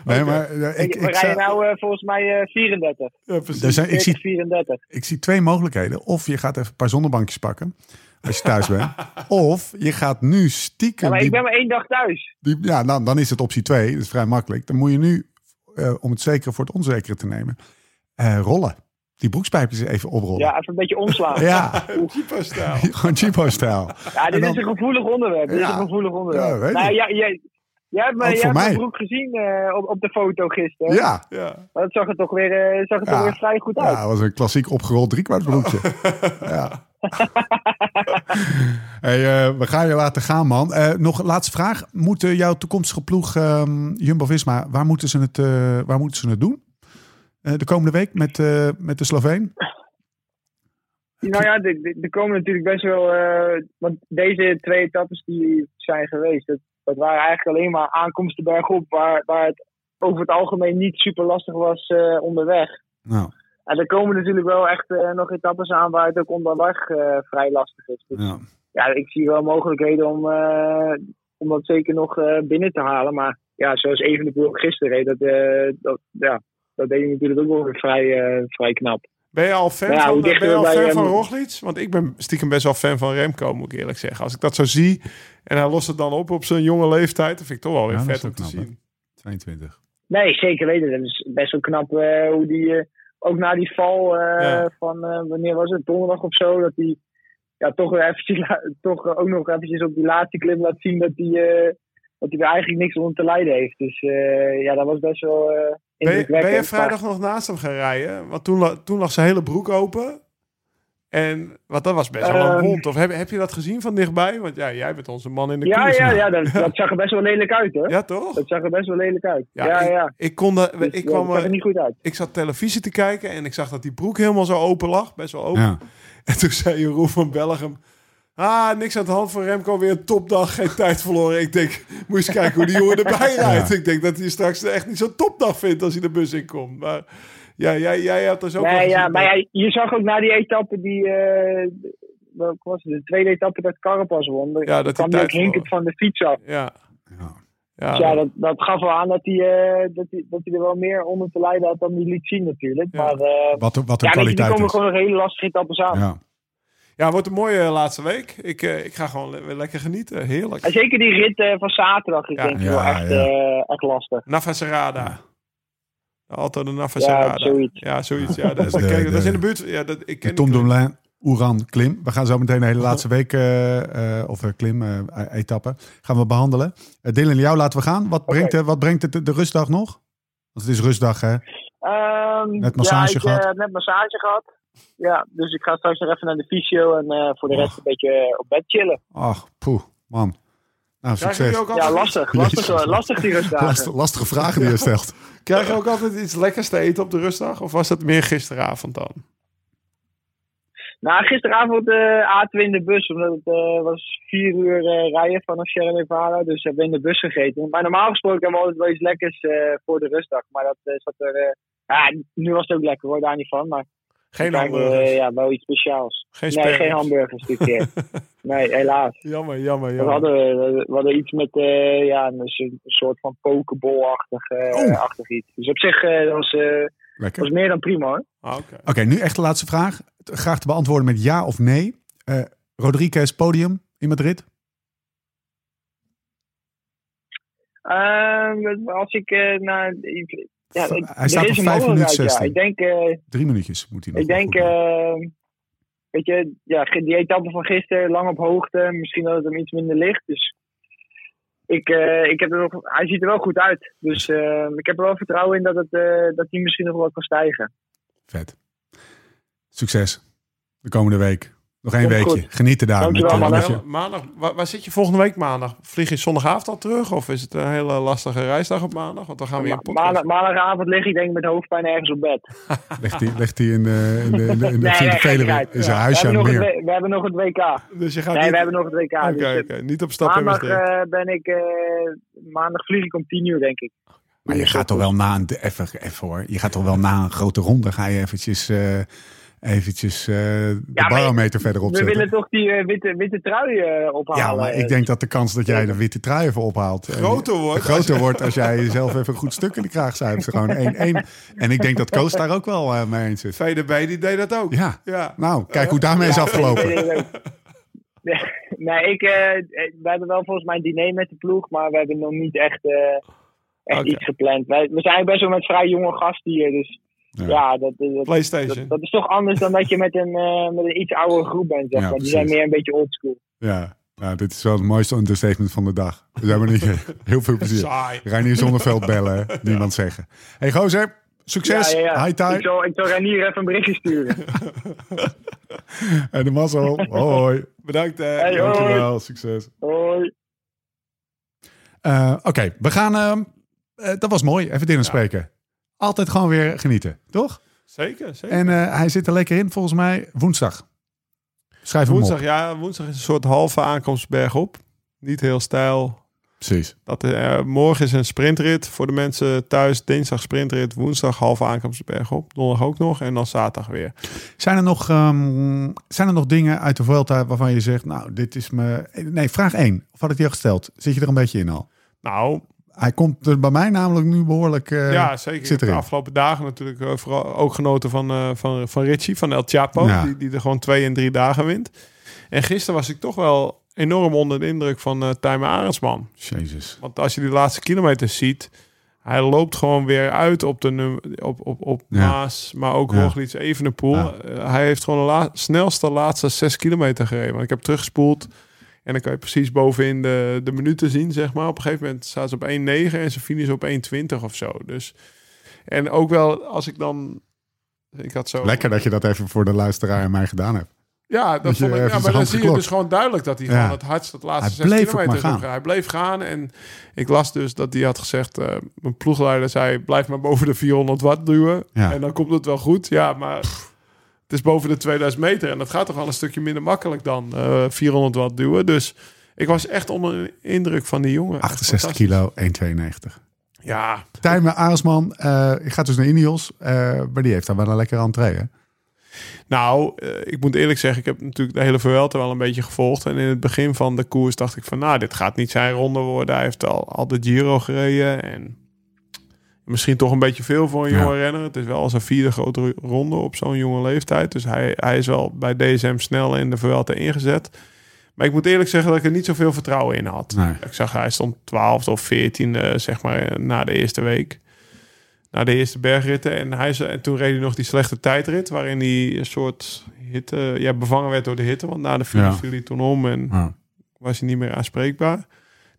[SPEAKER 1] Nee, maar eh, ik,
[SPEAKER 4] Ik, we
[SPEAKER 1] ik,
[SPEAKER 4] rijden nou eh, volgens mij eh, 34.
[SPEAKER 3] Ja, precies.
[SPEAKER 1] er zijn, ik,
[SPEAKER 4] 40,
[SPEAKER 1] zie,
[SPEAKER 4] 34.
[SPEAKER 1] ik zie twee mogelijkheden. Of je gaat even een paar zonnebankjes pakken. Als je thuis bent. Of je gaat nu stiekem...
[SPEAKER 4] Ja, maar
[SPEAKER 1] die-
[SPEAKER 4] ik ben maar één dag thuis.
[SPEAKER 1] die- ja, dan, dan is het optie 2. Dat is vrij makkelijk. Dan moet je nu, eh, om het zekere voor het onzekere te nemen, eh, rollen. Die broekspijpjes even oprollen.
[SPEAKER 4] Ja, even een beetje omslaan.
[SPEAKER 1] Ja,
[SPEAKER 3] Jeepo-stijl.
[SPEAKER 1] gewoon cheapo-stijl.
[SPEAKER 4] Ja, dit
[SPEAKER 1] dan-
[SPEAKER 4] is een gevoelig onderwerp. Dit is
[SPEAKER 1] Ja.
[SPEAKER 4] een gevoelig onderwerp.
[SPEAKER 1] Ja, weet
[SPEAKER 4] nou,
[SPEAKER 1] ik.
[SPEAKER 4] jij, jij, jij hebt, jij hebt
[SPEAKER 1] mij.
[SPEAKER 4] mijn broek gezien eh, op, op de foto gisteren.
[SPEAKER 1] Ja,
[SPEAKER 3] Ja.
[SPEAKER 4] Maar dat zag er toch weer, eh, zag er
[SPEAKER 1] Ja.
[SPEAKER 4] toch weer vrij goed uit.
[SPEAKER 1] ja, dat was een klassiek opgerold driekwartsbroekje. ja. hey, eh, we gaan je laten gaan, man. Eh, nog een laatste vraag. Moet eh, jouw toekomstige ploeg ehm, Jumbo-Visma, waar moeten ze het, eh, waar moeten ze het doen? De komende week met, met de Sloveen?
[SPEAKER 4] Nou ja, er- komen natuurlijk best wel. want deze twee etappes die zijn geweest, dat, dat waren eigenlijk alleen maar aankomsten bergop, waar, waar het over het algemeen niet super lastig was onderweg.
[SPEAKER 1] Nou,
[SPEAKER 4] En er komen natuurlijk wel echt eh, nog etappes aan waar het ook onderweg eh, vrij lastig is. Dus
[SPEAKER 1] ja.
[SPEAKER 4] ja, ik zie wel mogelijkheden om, eh, om dat zeker nog eh, binnen te halen. Maar ja, zoals even de ploeg gisteren reed, dat, eh, dat, ja, dat deed hij natuurlijk ook wel weer vrij, eh, vrij knap.
[SPEAKER 3] Ben je al fan,
[SPEAKER 4] Ja,
[SPEAKER 3] van, ben je al fan van Roglic? Want ik ben stiekem best wel fan van Remco, moet ik eerlijk zeggen. Als ik dat zo zie en hij lost het dan op op zijn jonge leeftijd, dan vind ik toch wel weer
[SPEAKER 1] Ja, dat
[SPEAKER 3] vet om te zien.
[SPEAKER 1] 22.
[SPEAKER 4] Nee, zeker weten. Dat is best wel knap eh, hoe die, eh, ook na die val eh,
[SPEAKER 3] Ja.
[SPEAKER 4] van, eh, wanneer was het, donderdag of zo, dat hij ja, toch, weer eventjes, toch ook nog eventjes op die laatste klim laat zien dat hij, eh, dat hij er eigenlijk niks onder te lijden heeft. Dus ja, dat was best wel
[SPEAKER 3] Ben je, ben je vrijdag nog naast hem gaan rijden? Want toen, toen lag zijn hele broek open. En wat dat was best wel een
[SPEAKER 4] Ehm.
[SPEAKER 3] wond. Of heb, heb je dat gezien van dichtbij? Want ja, jij bent onze man in de
[SPEAKER 4] Ja,
[SPEAKER 3] koers.
[SPEAKER 4] ja, ja dat, dat zag er best wel lelijk uit hoor.
[SPEAKER 3] Ja, toch?
[SPEAKER 4] Dat zag er best wel lelijk uit.
[SPEAKER 3] Ja,
[SPEAKER 4] Ja,
[SPEAKER 3] ik,
[SPEAKER 4] ja.
[SPEAKER 3] ik, kon
[SPEAKER 4] Dus,
[SPEAKER 3] ik,
[SPEAKER 4] ja,
[SPEAKER 3] kwam,
[SPEAKER 4] dat zag er niet goed uit.
[SPEAKER 3] ik zat televisie te kijken en ik zag dat die broek helemaal zo open lag. Best wel open.
[SPEAKER 1] Ja.
[SPEAKER 3] En toen zei Jeroen van Bellegem... Ah, niks aan de hand voor Remco. Weer een topdag, geen tijd verloren. Ik denk, moet je eens kijken hoe die jongen erbij rijdt. Ik denk dat hij straks echt niet zo'n topdag vindt als hij de bus inkomt. Maar ja, jij, jij had dus ook wel
[SPEAKER 4] Nee, ja, maar ja, je zag ook na die etappe die... eh welke was het? De tweede etappe dat Carapaz won.
[SPEAKER 3] Ja,
[SPEAKER 4] Ja,
[SPEAKER 3] dat
[SPEAKER 4] kwam
[SPEAKER 3] hij
[SPEAKER 4] ook hinkend van de fiets af.
[SPEAKER 3] Ja,
[SPEAKER 1] Ja.
[SPEAKER 3] ja,
[SPEAKER 4] Dus ja, dat, dat gaf wel aan dat hij, eh, dat, hij, dat hij er wel meer onder te lijden had dan hij liet zien natuurlijk.
[SPEAKER 3] Ja.
[SPEAKER 4] Maar eh,
[SPEAKER 1] Wat, wat een
[SPEAKER 4] ja, die komen gewoon nog hele lastige etappes aan.
[SPEAKER 1] Ja.
[SPEAKER 3] Ja, wordt een mooie laatste week. Ik, eh, ik ga gewoon le- weer lekker genieten. Heerlijk.
[SPEAKER 4] En zeker die rit eh, van zaterdag is denk ik
[SPEAKER 1] Ja,
[SPEAKER 4] wel echt,
[SPEAKER 1] ja.
[SPEAKER 4] eh, echt lastig.
[SPEAKER 3] Navacerada. De Alto de
[SPEAKER 4] Ja, zoiets.
[SPEAKER 3] Ja, zoiets. Ja, dat, is,
[SPEAKER 1] De-
[SPEAKER 3] dat, in de buurt. Ja, dat, ik ken
[SPEAKER 1] Tom Dumoulin, Oeran, Klim. We gaan zo meteen de hele laatste week, eh, eh, of eh, Klim, etappe, gaan we behandelen. Uh, Dylan, jou laten we gaan. Wat brengt, wat brengt het de, de rustdag nog? Want het is rustdag, hè?
[SPEAKER 4] Ehm,
[SPEAKER 1] Net massage
[SPEAKER 4] ja, ik,
[SPEAKER 1] gehad?
[SPEAKER 4] eh, net massage gehad. Ja, dus ik ga straks nog even naar de fysio en eh, voor de rest
[SPEAKER 1] Och.
[SPEAKER 4] een beetje op bed chillen.
[SPEAKER 1] Ach, poeh, man. Nou, succes.
[SPEAKER 3] ook altijd,
[SPEAKER 4] Ja, lastig. Lastig, lastig die rustdagen.
[SPEAKER 1] Lastige, lastige vragen die je stelt.
[SPEAKER 3] Krijg je ook altijd iets lekkers te eten op de rustdag? Of was dat meer gisteravond dan?
[SPEAKER 4] Nou, gisteravond eh aten we in de bus, omdat het eh, was vier uur eh, rijden vanaf Sierra Nevada. Dus hebben we in de bus gegeten. Maar normaal gesproken hebben we altijd wel iets lekkers eh, voor de rustdag. Maar dat zat er... eh, ja, nu was het ook lekker hoor, daar niet van. Maar
[SPEAKER 3] Geen
[SPEAKER 4] we
[SPEAKER 3] hamburgers.
[SPEAKER 4] eh, ja, wel iets speciaals.
[SPEAKER 3] Geen
[SPEAKER 4] nee, geen hamburgers dit keer. nee, helaas.
[SPEAKER 3] Jammer, jammer,
[SPEAKER 4] We
[SPEAKER 3] jammer.
[SPEAKER 4] hadden, we we hadden iets met eh, ja, een, soort van pokeball-achtig eh,
[SPEAKER 1] Oh.
[SPEAKER 4] iets. Dus op zich eh, dat was, was meer dan prima hoor.
[SPEAKER 3] Ah, Oké.
[SPEAKER 1] Oké, nu echt de laatste vraag. Graag te beantwoorden met ja of nee. Eh Rodriguez podium in Madrid?
[SPEAKER 4] Ehm, als ik eh, naar... Ja,
[SPEAKER 1] Hij
[SPEAKER 4] er
[SPEAKER 1] staat
[SPEAKER 4] een
[SPEAKER 1] 5 minuten
[SPEAKER 4] ja.
[SPEAKER 1] 16.
[SPEAKER 4] Ik denk, eh,
[SPEAKER 1] Drie minuutjes moet hij nog.
[SPEAKER 4] ik denk eh, weet je, ja, die etappe van gisteren, lang op hoogte. Misschien dat het hem iets minder ligt. Dus ik, eh, ik heb er nog, hij ziet er wel goed uit. Dus eh, ik heb er wel vertrouwen in dat, het, eh, dat hij misschien nog wat kan stijgen.
[SPEAKER 1] Vet. Succes de komende week. Nog één weekje.
[SPEAKER 4] goed.
[SPEAKER 1] Genieten daar.
[SPEAKER 4] Dankjewel,
[SPEAKER 1] met, eh,
[SPEAKER 4] mannen.
[SPEAKER 1] met je-
[SPEAKER 3] Maandag, waar, waar zit je volgende week maandag? Vlieg je zondagavond al terug? Of is het een hele lastige reisdag op maandag? Want dan gaan we
[SPEAKER 4] Ma- maandag- maandagavond lig ik denk ik met hoofdpijn ergens op bed.
[SPEAKER 1] Legt hij legt hij in de, in de, in de, in de,
[SPEAKER 4] Nee,
[SPEAKER 1] in de
[SPEAKER 4] nee,
[SPEAKER 1] Veluwe, in zijn
[SPEAKER 4] we,
[SPEAKER 1] huisje aan
[SPEAKER 4] hebben
[SPEAKER 1] het
[SPEAKER 4] nog
[SPEAKER 1] meer.
[SPEAKER 4] het, we hebben nog het WK.
[SPEAKER 3] Dus je gaat
[SPEAKER 4] Nee,
[SPEAKER 3] niet...
[SPEAKER 4] we hebben nog het WK.
[SPEAKER 3] Oké,
[SPEAKER 4] dus, eh,
[SPEAKER 3] oké. Niet op stap
[SPEAKER 4] maandag eh, ben ik, eh, maandag vlieg ik om 10 uur denk ik.
[SPEAKER 1] Maar je gaat toch wel na een, even, even hoor, je gaat toch wel na een grote ronde, ga je eventjes, eh, eventjes eh, de barometer verder
[SPEAKER 4] We
[SPEAKER 1] opzetten.
[SPEAKER 4] willen toch die eh, witte, witte trui eh, ophalen.
[SPEAKER 1] Ja, maar ik denk dat de kans dat jij de witte trui even ophaalt...
[SPEAKER 3] Groter wordt.
[SPEAKER 1] Groter wordt als jij jezelf even een goed stuk in de kraag zuipt. Gewoon één, één. En ik denk dat Koos daar ook wel eh, mee eens is.
[SPEAKER 3] VDB die deed dat ook.
[SPEAKER 1] Ja,
[SPEAKER 3] Ja.
[SPEAKER 1] nou, kijk hoe daarmee is afgelopen.
[SPEAKER 4] Nee, nee, ik, eh, we hebben wel volgens mij een diner met de ploeg, maar we hebben nog niet echt, eh, echt iets gepland. Wij, we zijn best wel met vrij jonge gasten hier, dus
[SPEAKER 1] Ja.
[SPEAKER 4] ja, dat,
[SPEAKER 3] PlayStation.
[SPEAKER 4] dat is toch anders dan dat je met een, eh, met een iets oudere groep bent. Zeg
[SPEAKER 1] Ja,
[SPEAKER 4] maar. Die zijn meer een beetje oldschool.
[SPEAKER 1] Ja, nou, dit is wel het mooiste understatement van de dag. We hebben niet heel veel plezier.
[SPEAKER 3] Saai.
[SPEAKER 1] Reinier Zonneveld bellen, hè. niemand zeggen. hey, gozer, succes,
[SPEAKER 4] Ja, ja, ja. Ik zal, ik zal Renier even een berichtje sturen.
[SPEAKER 1] en de mazzel. Hoi,
[SPEAKER 3] Bedankt. eh.
[SPEAKER 4] Hey, hoi.
[SPEAKER 1] dankjewel, succes.
[SPEAKER 4] Hoi.
[SPEAKER 1] Eh, Oké, we gaan, ehm, eh, dat was mooi, even Dylan spreken. Altijd gewoon weer genieten, toch?
[SPEAKER 3] Zeker, zeker.
[SPEAKER 1] En eh, hij zit er lekker in, volgens mij, woensdag. Schrijf hem
[SPEAKER 3] woensdag,
[SPEAKER 1] op.
[SPEAKER 3] ja, woensdag is een soort halve aankomst bergop. Niet heel stijl.
[SPEAKER 1] Precies.
[SPEAKER 3] Dat, eh, morgen is een sprintrit voor de mensen thuis. Dinsdag sprintrit, woensdag halve aankomst bergop. Donderdag ook nog en dan zaterdag weer.
[SPEAKER 1] Zijn er nog, ehm, zijn er nog dingen uit de Vuelta waarvan je zegt, nou, dit is me... Nee, vraag 1. Of had ik die al gesteld? Zit je er een beetje in al?
[SPEAKER 3] Nou,
[SPEAKER 1] Hij komt er bij mij namelijk nu behoorlijk... eh,
[SPEAKER 3] ja, zeker.
[SPEAKER 1] Zit
[SPEAKER 3] de afgelopen dagen natuurlijk eh, vooral ook genoten van, eh, van, van Richie, van El Chapo.
[SPEAKER 1] Ja.
[SPEAKER 3] Die, die er gewoon twee en drie dagen wint. En gisteren was ik toch wel enorm onder de indruk van eh Tijmen Arendsman.
[SPEAKER 1] Jezus.
[SPEAKER 3] Want als je die laatste kilometers ziet, hij loopt gewoon weer uit op de op, op, op
[SPEAKER 1] Ja.
[SPEAKER 3] Maas, maar ook
[SPEAKER 1] Ja.
[SPEAKER 3] Roglic Evenepoel.
[SPEAKER 1] Ja.
[SPEAKER 3] Hij heeft gewoon de la- snelste laatste zes kilometer gereden. Want ik heb teruggespoeld. En dan kan je precies bovenin de, de minuten zien, zeg maar. Op een gegeven moment staat ze op 1,9 en ze finish op 1,20 of zo. Dus, en ook wel als ik dan... Ik had zo...
[SPEAKER 1] Lekker dat je dat even voor de luisteraar en mij gedaan hebt.
[SPEAKER 3] Ja, dat
[SPEAKER 1] Dat
[SPEAKER 3] vond ik, ja, maar dan zie je dus gewoon duidelijk dat hij
[SPEAKER 1] Ja.
[SPEAKER 3] gewoon het hardst het laatste
[SPEAKER 1] Hij
[SPEAKER 3] zes
[SPEAKER 1] bleef ook
[SPEAKER 3] kilometer. Hij bleef gaan en ik las dus dat hij had gezegd, eh, mijn ploegleider zei, blijf maar boven de 400 watt duwen
[SPEAKER 1] Ja.
[SPEAKER 3] en dan komt het wel goed. Ja, maar het is boven de 2000 meter en dat gaat toch wel een stukje minder makkelijk dan eh 400 watt duwen. Dus ik was echt onder de indruk van die jongen. Echt
[SPEAKER 1] 68
[SPEAKER 3] fantastisch.
[SPEAKER 1] kilo, 1,92.
[SPEAKER 3] Ja,
[SPEAKER 1] Tijmen Aresman, eh ik ga dus naar Ineos, eh, maar die heeft dan wel een lekkere entree, hè?
[SPEAKER 3] Nou, eh, ik moet eerlijk zeggen, ik heb natuurlijk de hele Vuelta wel een beetje gevolgd. En in het begin van de koers dacht ik van, nou, dit gaat niet zijn ronde worden. Hij heeft al, al de Giro gereden en misschien toch een beetje veel voor een
[SPEAKER 1] Ja.
[SPEAKER 3] jonge renner. Het is wel als een vierde grote ronde op zo'n jonge leeftijd. Dus hij, hij is wel bij DSM snel in de Vuelta ingezet. Maar ik moet eerlijk zeggen dat ik er niet zoveel vertrouwen in had.
[SPEAKER 1] Nee.
[SPEAKER 3] Ik zag hij stond 12 of 14 zeg maar na de eerste week. Na de eerste bergritten. En, hij, en toen reed hij nog die slechte tijdrit. Waarin hij een soort hitte, ja, bevangen werd door de hitte. Want na de finish
[SPEAKER 1] Ja.
[SPEAKER 3] viel hij toen om en
[SPEAKER 1] Ja.
[SPEAKER 3] was hij niet meer aanspreekbaar. Ik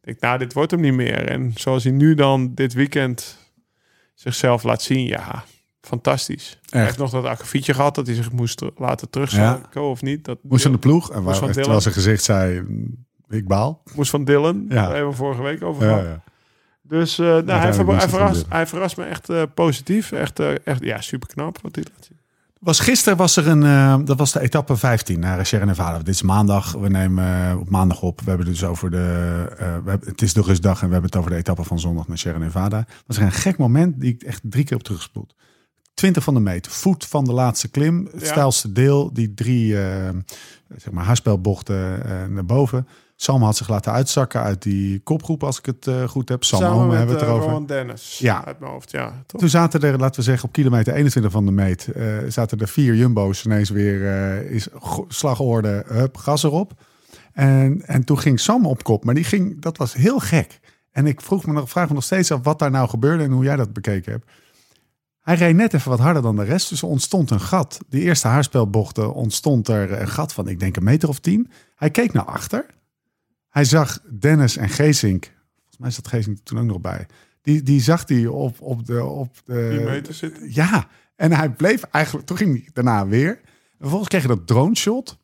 [SPEAKER 3] denk, nou, dit wordt hem niet meer. En zoals hij nu dan dit weekend zichzelf laat zien, ja, fantastisch. Hij heeft nog dat akkefietje gehad dat hij zich moest laten terugzakken of niet. Dat
[SPEAKER 1] Moest aan de ploeg. En waar,
[SPEAKER 3] van
[SPEAKER 1] terwijl zijn gezicht zei, mm, ik baal.
[SPEAKER 3] moest van Dylan.
[SPEAKER 1] Ja.
[SPEAKER 3] Daar hebben we vorige week over
[SPEAKER 1] Ja,
[SPEAKER 3] gehad.
[SPEAKER 1] ja.
[SPEAKER 3] Dus eh, nou, hij, ver- hij,
[SPEAKER 1] van
[SPEAKER 3] verrast, hij verrast me echt eh, positief. Echt, eh, echt ja, super knap wat hij laat zien.
[SPEAKER 1] Was gisteren was er een, eh, dat was de etappe 15 naar Sierra Nevada. Dit is maandag. We nemen eh, op maandag op. We hebben dus over de, eh, we hebben, het is de rustdag en we hebben het over de etappe van zondag naar Sierra Nevada. Was er een gek moment die ik echt drie keer op terugspoeld. 20 van de meter, voet van de laatste klim, het
[SPEAKER 3] Ja.
[SPEAKER 1] stijlste deel, die drie zeg maar haarspelbochten naar boven. Sam had zich laten uitzakken uit die kopgroep, als ik het eh, goed heb. Sam
[SPEAKER 3] Samen met
[SPEAKER 1] hebben we het
[SPEAKER 3] eh,
[SPEAKER 1] erover.
[SPEAKER 3] Rowan Dennis.
[SPEAKER 1] Ja.
[SPEAKER 3] Uit mijn hoofd, ja. Toch?
[SPEAKER 1] Toen zaten er, laten we zeggen, op kilometer 21 van de meet, eh, zaten er vier jumbo's ineens weer eh, is go- slagorde, hup, gas erop. En, en toen ging Sam op kop, maar die ging, dat was heel gek. En ik vroeg me nog, vraag me nog steeds af wat daar nou gebeurde en hoe jij dat bekeken hebt. Hij reed net even wat harder dan de rest, dus er ontstond een gat. Die eerste haarspelbochten ontstond er een gat van, ik denk een meter of tien. Hij keek naar achter. Hij zag Dennis en Geesink, volgens mij zat Geesink toen ook nog bij. Die, die zag hij op, op de... Op de
[SPEAKER 3] Die meter zitten.
[SPEAKER 1] ja, en hij bleef eigenlijk, toen ging hij daarna weer. En vervolgens kreeg je dat drone shot.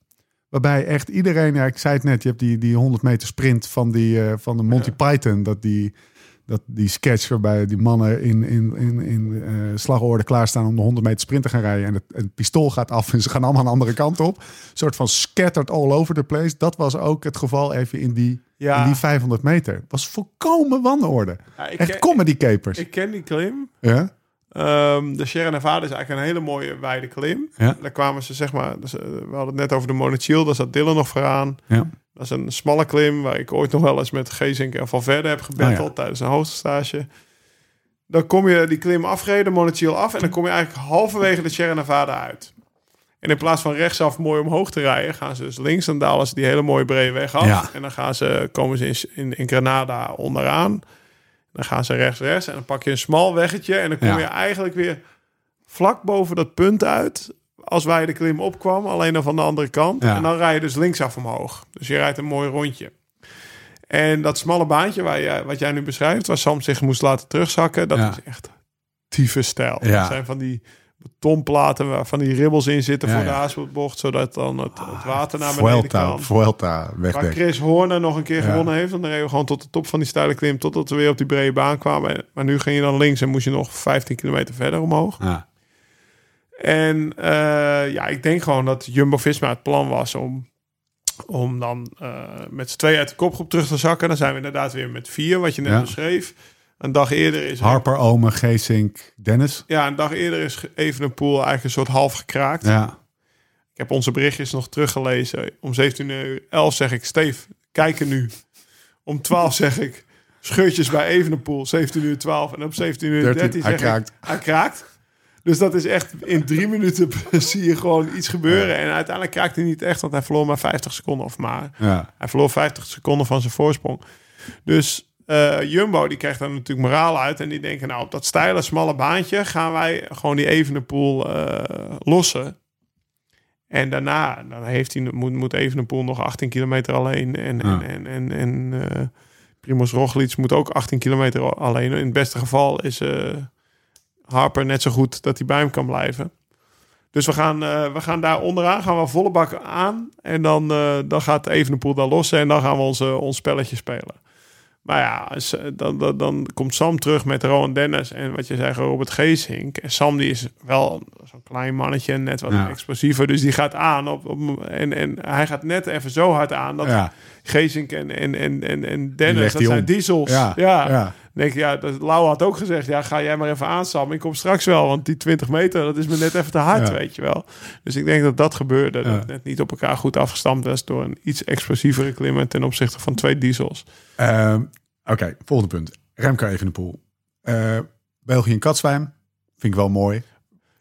[SPEAKER 1] Waarbij echt iedereen, ja, ik zei het net, je hebt die, die 100 meter sprint van, die, eh, van de Monty Python. Dat die, dat die sketch waarbij die mannen in, in, in, in eh, slagorde klaarstaan om de 100 meter sprint te gaan rijden. En het, het pistool gaat af en ze gaan allemaal een andere kant op. Een soort van scattered all over the place. Dat was ook het geval even in die,
[SPEAKER 3] Ja.
[SPEAKER 1] in die 500 meter. Het was volkomen wanorde.
[SPEAKER 3] Ja,
[SPEAKER 1] Echt comedy capers.
[SPEAKER 3] Ik ken die klim.
[SPEAKER 1] ja?
[SPEAKER 3] Ehm, de Sierra Nevada is eigenlijk een hele mooie wijde klim.
[SPEAKER 1] Ja.
[SPEAKER 3] Daar kwamen ze, zeg maar, dus, eh, we hadden het net over de Monochiel, daar zat Dylan nog vooraan.
[SPEAKER 1] Ja.
[SPEAKER 3] Dat is een smalle klim waar ik ooit nog wel eens met Geesink en Valverde heb gebatteld
[SPEAKER 1] Oh ja.
[SPEAKER 3] tijdens een hoogtestage. Dan kom je die klim afgereden, de Monochiel af en dan kom je eigenlijk halverwege de Sierra Nevada uit. En in plaats van rechtsaf mooi omhoog te rijden, gaan ze dus links. Dan dalen ze die hele mooie brede weg af. En dan gaan ze, komen ze in, in, in Granada onderaan. Dan gaan ze rechts, rechts. En dan pak je een smal weggetje. En dan kom
[SPEAKER 1] Ja.
[SPEAKER 3] je eigenlijk weer vlak boven dat punt uit. Als wij de klim opkwam, alleen dan van de andere kant.
[SPEAKER 1] Ja.
[SPEAKER 3] En dan rij je dus linksaf omhoog. Dus je rijdt een mooi rondje. En dat smalle baantje waar je, wat jij nu beschrijft, waar Sam zich moest laten terugzakken, dat
[SPEAKER 1] Ja.
[SPEAKER 3] is echt tyfus stijl.
[SPEAKER 1] Ja.
[SPEAKER 3] Dat zijn van die betonplaten waar van die ribbels in zitten
[SPEAKER 1] Ja,
[SPEAKER 3] voor de
[SPEAKER 1] ja.
[SPEAKER 3] haaspelbocht, zodat dan het, het water naar beneden
[SPEAKER 1] Vuelta,
[SPEAKER 3] kan.
[SPEAKER 1] Vuelta,
[SPEAKER 3] Waar
[SPEAKER 1] wegdek.
[SPEAKER 3] Chris Horner nog een keer
[SPEAKER 1] Ja.
[SPEAKER 3] gewonnen heeft. Dan reden we gewoon tot de top van die steile klim. Totdat we weer op die brede baan kwamen. Maar nu ging je dan links en moest je nog 15 kilometer verder omhoog.
[SPEAKER 1] Ja.
[SPEAKER 3] En eh, ja, ik denk gewoon dat Jumbo-Visma het plan was om, om dan eh, met z'n twee uit de kopgroep terug te zakken. Dan zijn we inderdaad weer met vier, wat je net beschreef. Een dag eerder is...
[SPEAKER 1] Harper, Ome, Geesink, Dennis.
[SPEAKER 3] Ja, een dag eerder is Evenepoel eigenlijk een soort half gekraakt.
[SPEAKER 1] Ja.
[SPEAKER 3] Ik heb onze berichtjes nog teruggelezen. Om 17.11 uur zeg ik, Steef, kijk er nu. Om 12 zeg ik, scheurtjes bij Evenepoel, 17 uur 12. En op 17 uur 13,
[SPEAKER 1] 13, hij
[SPEAKER 3] zeg
[SPEAKER 1] kraakt.
[SPEAKER 3] ik, hij kraakt. Dus dat is echt, in drie minuten zie je gewoon iets gebeuren. En uiteindelijk kraakt hij niet echt, want hij verloor maar 50 seconden of maar.
[SPEAKER 1] Ja.
[SPEAKER 3] Hij verloor 50 seconden van zijn voorsprong. Dus eh, Jumbo die krijgt daar natuurlijk moraal uit. En die denken, nou op dat steile, smalle baantje gaan wij gewoon die Evenepoel eh lossen. En daarna dan heeft hij, moet, moet Evenepoel nog 18 kilometer alleen. En,
[SPEAKER 1] Ja.
[SPEAKER 3] en, en, en, en eh, Primoz Roglic moet ook 18 kilometer alleen. In het beste geval is Harper net zo goed dat hij bij hem kan blijven. Dus we gaan, we gaan daar onderaan, gaan we volle bak aan. En dan, dan gaat Evenepoel daar los en dan gaan we onze, ons spelletje spelen. Maar ja, eh, dan, dan, dan komt Sam terug met Rowan Dennis en wat je zei, Robert Geesink. En Sam die is wel zo'n klein mannetje en net wat
[SPEAKER 1] Ja.
[SPEAKER 3] explosiever. Dus die gaat aan op, op, en, en hij gaat net even zo hard aan dat
[SPEAKER 1] Ja.
[SPEAKER 3] Geesink en, en, en, en, Dennis, dat zijn diesels.
[SPEAKER 1] Ja,
[SPEAKER 3] ja. Denk ik, ja, dat, Lau had ook gezegd, ja, ga jij maar even aan, Sam. Ik kom straks wel, want die 20 meter, dat is me net even te hard,
[SPEAKER 1] Ja.
[SPEAKER 3] weet je wel. Dus ik denk dat dat gebeurde.
[SPEAKER 1] Ja.
[SPEAKER 3] Dat het net niet op elkaar goed afgestampt was door een iets explosievere klimmer ten opzichte van twee diesels.
[SPEAKER 1] Ehm, Oké, volgende punt. Remco Evenepoel. Eh België en Katzwijm. Vind ik wel mooi.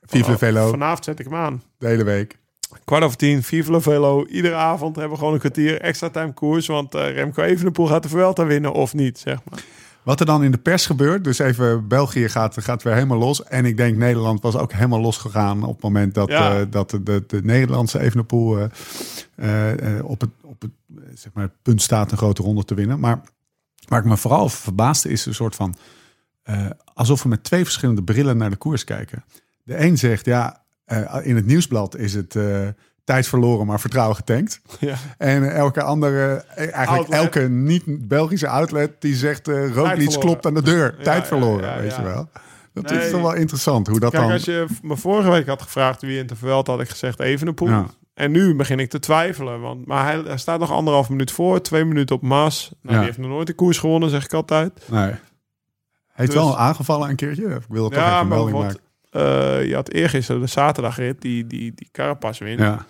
[SPEAKER 1] Vive Velo,
[SPEAKER 3] Vanavond zet ik hem aan.
[SPEAKER 1] de hele week.
[SPEAKER 3] Kwart over tien, Vive Velo. Iedere avond hebben we gewoon een kwartier extra time koers. Want eh, Remco Evenepoel gaat de Vuelta winnen of niet, zeg maar.
[SPEAKER 1] Wat er dan in de pers gebeurt, dus even België gaat, gaat weer helemaal los. En ik denk Nederland was ook helemaal losgegaan op het moment dat,
[SPEAKER 3] Ja.
[SPEAKER 1] eh, dat de, de, de Nederlandse Evenepoel eh, eh, op, het, op het, zeg maar, het punt staat een grote ronde te winnen. Maar waar ik me vooral over verbaasde is een soort van, alsof we met twee verschillende brillen naar de koers kijken. De een zegt, ja, in het nieuwsblad is het tijd verloren, maar vertrouwen getankt.
[SPEAKER 3] Ja.
[SPEAKER 1] En elke andere, eh, eigenlijk
[SPEAKER 3] Outlet.
[SPEAKER 1] elke niet-Belgische outlet, die zegt uh, Roglic
[SPEAKER 3] verloren.
[SPEAKER 1] klopt aan de deur.
[SPEAKER 3] Ja,
[SPEAKER 1] Tijd verloren,
[SPEAKER 3] ja,
[SPEAKER 1] weet je wel. Dat
[SPEAKER 3] Nee.
[SPEAKER 1] is toch wel interessant hoe dat
[SPEAKER 3] Kijk,
[SPEAKER 1] dan...
[SPEAKER 3] als je me vorige week had gevraagd wie in de Vuelta, had ik gezegd Evenepoel.
[SPEAKER 1] Ja.
[SPEAKER 3] En nu begin ik te twijfelen. Want, maar hij, hij staat nog anderhalf minuut voor, twee minuten op Mas. Nou,
[SPEAKER 1] Ja.
[SPEAKER 3] Die heeft nog nooit de koers gewonnen, zeg ik altijd.
[SPEAKER 1] Nee. Heeft
[SPEAKER 3] Dus-
[SPEAKER 1] wel aangevallen een keertje. Ik wil toch
[SPEAKER 3] Ja,
[SPEAKER 1] even een melding
[SPEAKER 3] bijvoorbeeld,
[SPEAKER 1] maken.
[SPEAKER 3] eh, je had eergisteren de zaterdagrit, die, die, die Carapaz wint.
[SPEAKER 1] Ja.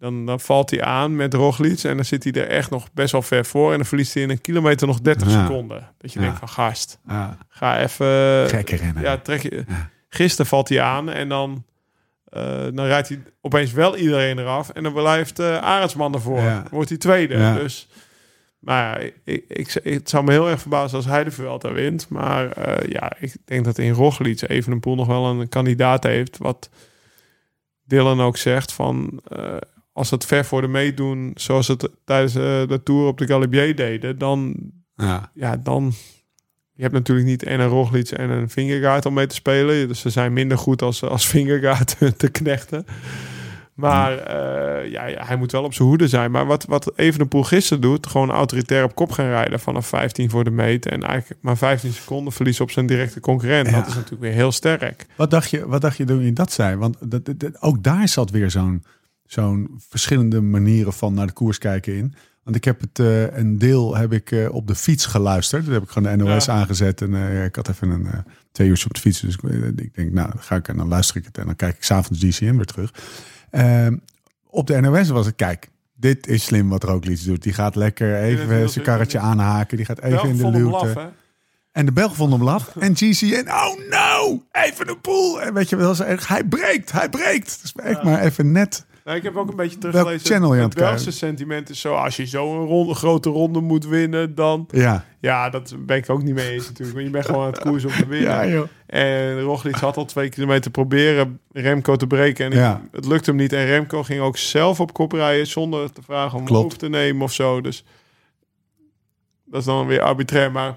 [SPEAKER 3] Dan, dan valt hij aan met Roglic en dan zit hij er echt nog best wel ver voor. En dan verliest hij in een kilometer nog 30
[SPEAKER 1] Ja.
[SPEAKER 3] seconden. Dat je
[SPEAKER 1] Ja.
[SPEAKER 3] denkt van gast,
[SPEAKER 1] Ja.
[SPEAKER 3] ga even...
[SPEAKER 1] Rennen.
[SPEAKER 3] Ja, trek je. Gisteren valt hij aan en dan, eh, dan rijdt hij opeens wel iedereen eraf. En dan blijft eh Arendsman ervoor.
[SPEAKER 1] Ja.
[SPEAKER 3] Wordt hij tweede. Dus, maar ja, ik, ik, het zou me heel erg verbazen als hij de Vuelta wint. Maar eh, ja, ik denk dat in Roglic Evenepoel nog wel een kandidaat heeft. Wat Dylan ook zegt van... als het ver voor de meedoen, zoals het tijdens eh, de Tour op de Galibier deden, dan
[SPEAKER 1] Ja.
[SPEAKER 3] ja, dan... Je hebt natuurlijk niet en een Roglic en een Vingegaard om mee te spelen. Dus ze zijn minder goed als, als Vingegaard te knechten. Maar eh, ja, ja, hij moet wel op zijn hoede zijn. Maar wat, wat Evenepoel gisteren doet... gewoon autoritair op kop gaan rijden vanaf 15 voor de meet... en eigenlijk maar 15 seconden verliezen op zijn directe concurrent.
[SPEAKER 1] Ja.
[SPEAKER 3] Dat is natuurlijk weer heel sterk.
[SPEAKER 1] Wat dacht je, wat dacht je toen je dat zei? Want dat, dat- dat- ook daar zat weer zo'n zo'n verschillende manieren van naar de koers kijken in. Want ik heb het eh, een deel heb ik eh, op de fiets geluisterd. Dat heb ik gewoon de NOS
[SPEAKER 3] Ja.
[SPEAKER 1] aangezet en eh, ik had even een twee uurtje op de fiets. Dus ik, ik denk, nou, dan ga ik en dan luister ik het en dan kijk ik s'avonds DCM weer terug. Ehm, op de NOS was het, kijk, dit is slim wat Roglic doet. Die gaat lekker even zijn karretje aanhaken. Die gaat even in de luwte. En de Belg vond hem laf. En GCN, oh no, even een poel. En weet je wel, hij breekt, hij breekt. Dus echt maar even net.
[SPEAKER 3] Nou, ik heb ook een beetje teruggelezen.
[SPEAKER 1] channel je
[SPEAKER 3] het? Belgische sentiment is zo... als je zo'n ronde, grote ronde moet winnen, dan...
[SPEAKER 1] Ja,
[SPEAKER 3] Ja, dat ben ik ook niet mee eens natuurlijk. Want je bent gewoon aan het koersen om te winnen.
[SPEAKER 1] ja joh.
[SPEAKER 3] En Roglic had al twee kilometer proberen Remco te breken. En
[SPEAKER 1] Ja.
[SPEAKER 3] het lukte hem niet. En Remco ging ook zelf op kop rijden zonder te vragen om
[SPEAKER 1] Klopt.
[SPEAKER 3] over te nemen of zo. Dus dat is dan weer arbitrair. Maar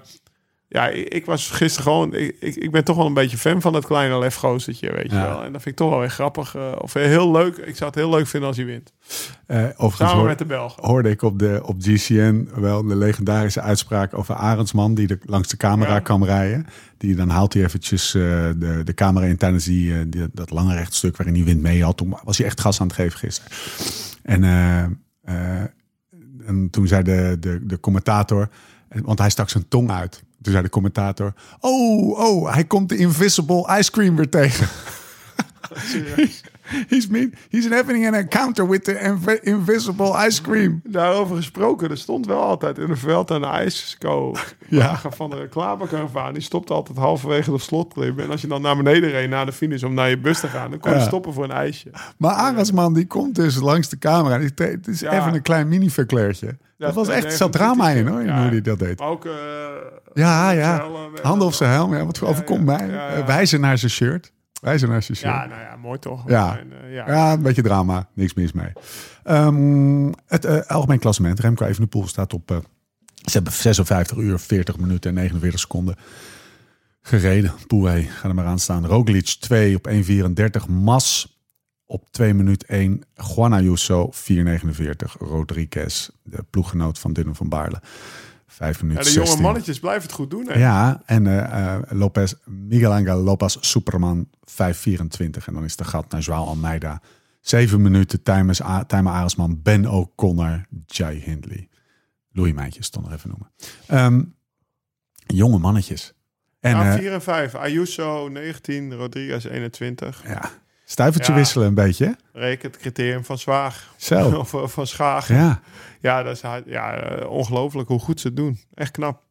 [SPEAKER 3] ja, ik, ik was gisteren gewoon... Ik, ik, ik ben toch wel een beetje fan van dat kleine lefgozertje, weet je wel. En dat vind ik toch wel weer grappig. eh, of heel leuk. Ik zou het heel leuk vinden als hij wint.
[SPEAKER 1] Overigens
[SPEAKER 3] Samen
[SPEAKER 1] hoor-
[SPEAKER 3] met de Belgen.
[SPEAKER 1] hoorde ik op, de, op GCN wel de legendarische uitspraak over Arendsman... die er langs de camera
[SPEAKER 3] Ja.
[SPEAKER 1] kan rijden. Die, dan haalt hij eventjes eh, de, de camera in tijdens die, die, dat lange rechtstuk... waarin hij wind mee had. Toen was hij echt gas aan het geven gisteren. En, en toen zei de, de, de commentator... Want hij stak zijn tong uit. Toen zei de commentator... Oh, oh, hij komt de Invisible Ice Cream weer tegen. he's, mean, he's having an encounter with the inv- Invisible Ice Cream.
[SPEAKER 3] Daarover gesproken, er stond wel altijd in de veld een ijsco
[SPEAKER 1] Ja.
[SPEAKER 3] van de reclamekaravaan. Die stopt altijd halverwege de slotklim. En als je dan naar beneden reed, naar de finish, om naar je bus te gaan, dan kon je
[SPEAKER 1] Ja.
[SPEAKER 3] stoppen voor een ijsje.
[SPEAKER 1] Maar Arendsman die komt dus langs de camera. Het is
[SPEAKER 3] Ja.
[SPEAKER 1] even een klein mini-verkleertje. dat was echt
[SPEAKER 3] nee,
[SPEAKER 1] zat drama in hoor, in hoe hij dat deed.
[SPEAKER 3] Ook... eh,
[SPEAKER 1] Ja, ja. Handen op zijn helm. Ja, wat overkomt mij? Eh, Wijzen naar zijn shirt.
[SPEAKER 3] Ja, nou ja, mooi toch?
[SPEAKER 1] Ja.
[SPEAKER 3] En, eh, ja.
[SPEAKER 1] Ja, een beetje drama. Niks mis mee. Ehm, het eh, algemeen klassement. Remco Evenepoel staat op ze hebben 56 uur, 40 minuten en 49 seconden gereden. Pouet, ga er maar aan staan. Roglic 2 op 1.34. Mas op 2 minuut 1. Juan Ayuso 4.49. Rodriguez, de ploeggenoot van Dylan van Baarle. 5
[SPEAKER 3] Ja,
[SPEAKER 1] minuten
[SPEAKER 3] de jonge
[SPEAKER 1] 16.
[SPEAKER 3] mannetjes blijven het goed doen. Hè?
[SPEAKER 1] Ja, en eh, eh, Lopez, Miguel Angel Lopez Superman 5.24. En dan is de gat naar Joao Almeida. 7 minuten, Tijmen Aresman, Ben O'Connor, Jai Hindley. Louis Meintjes, toch nog even noemen. Ehm, jonge mannetjes. En
[SPEAKER 3] ja,
[SPEAKER 1] eh,
[SPEAKER 3] 4 en 5. Ayuso 19, Rodriguez 21.
[SPEAKER 1] ja, stuivertje
[SPEAKER 3] Ja.
[SPEAKER 1] wisselen een beetje.
[SPEAKER 3] Reken het criterium van Zwaag.
[SPEAKER 1] Zo.
[SPEAKER 3] of eh, van Schaag. Ja,
[SPEAKER 1] Ja,
[SPEAKER 3] dat is ja, eh, ongelooflijk hoe goed ze het doen. Echt knap.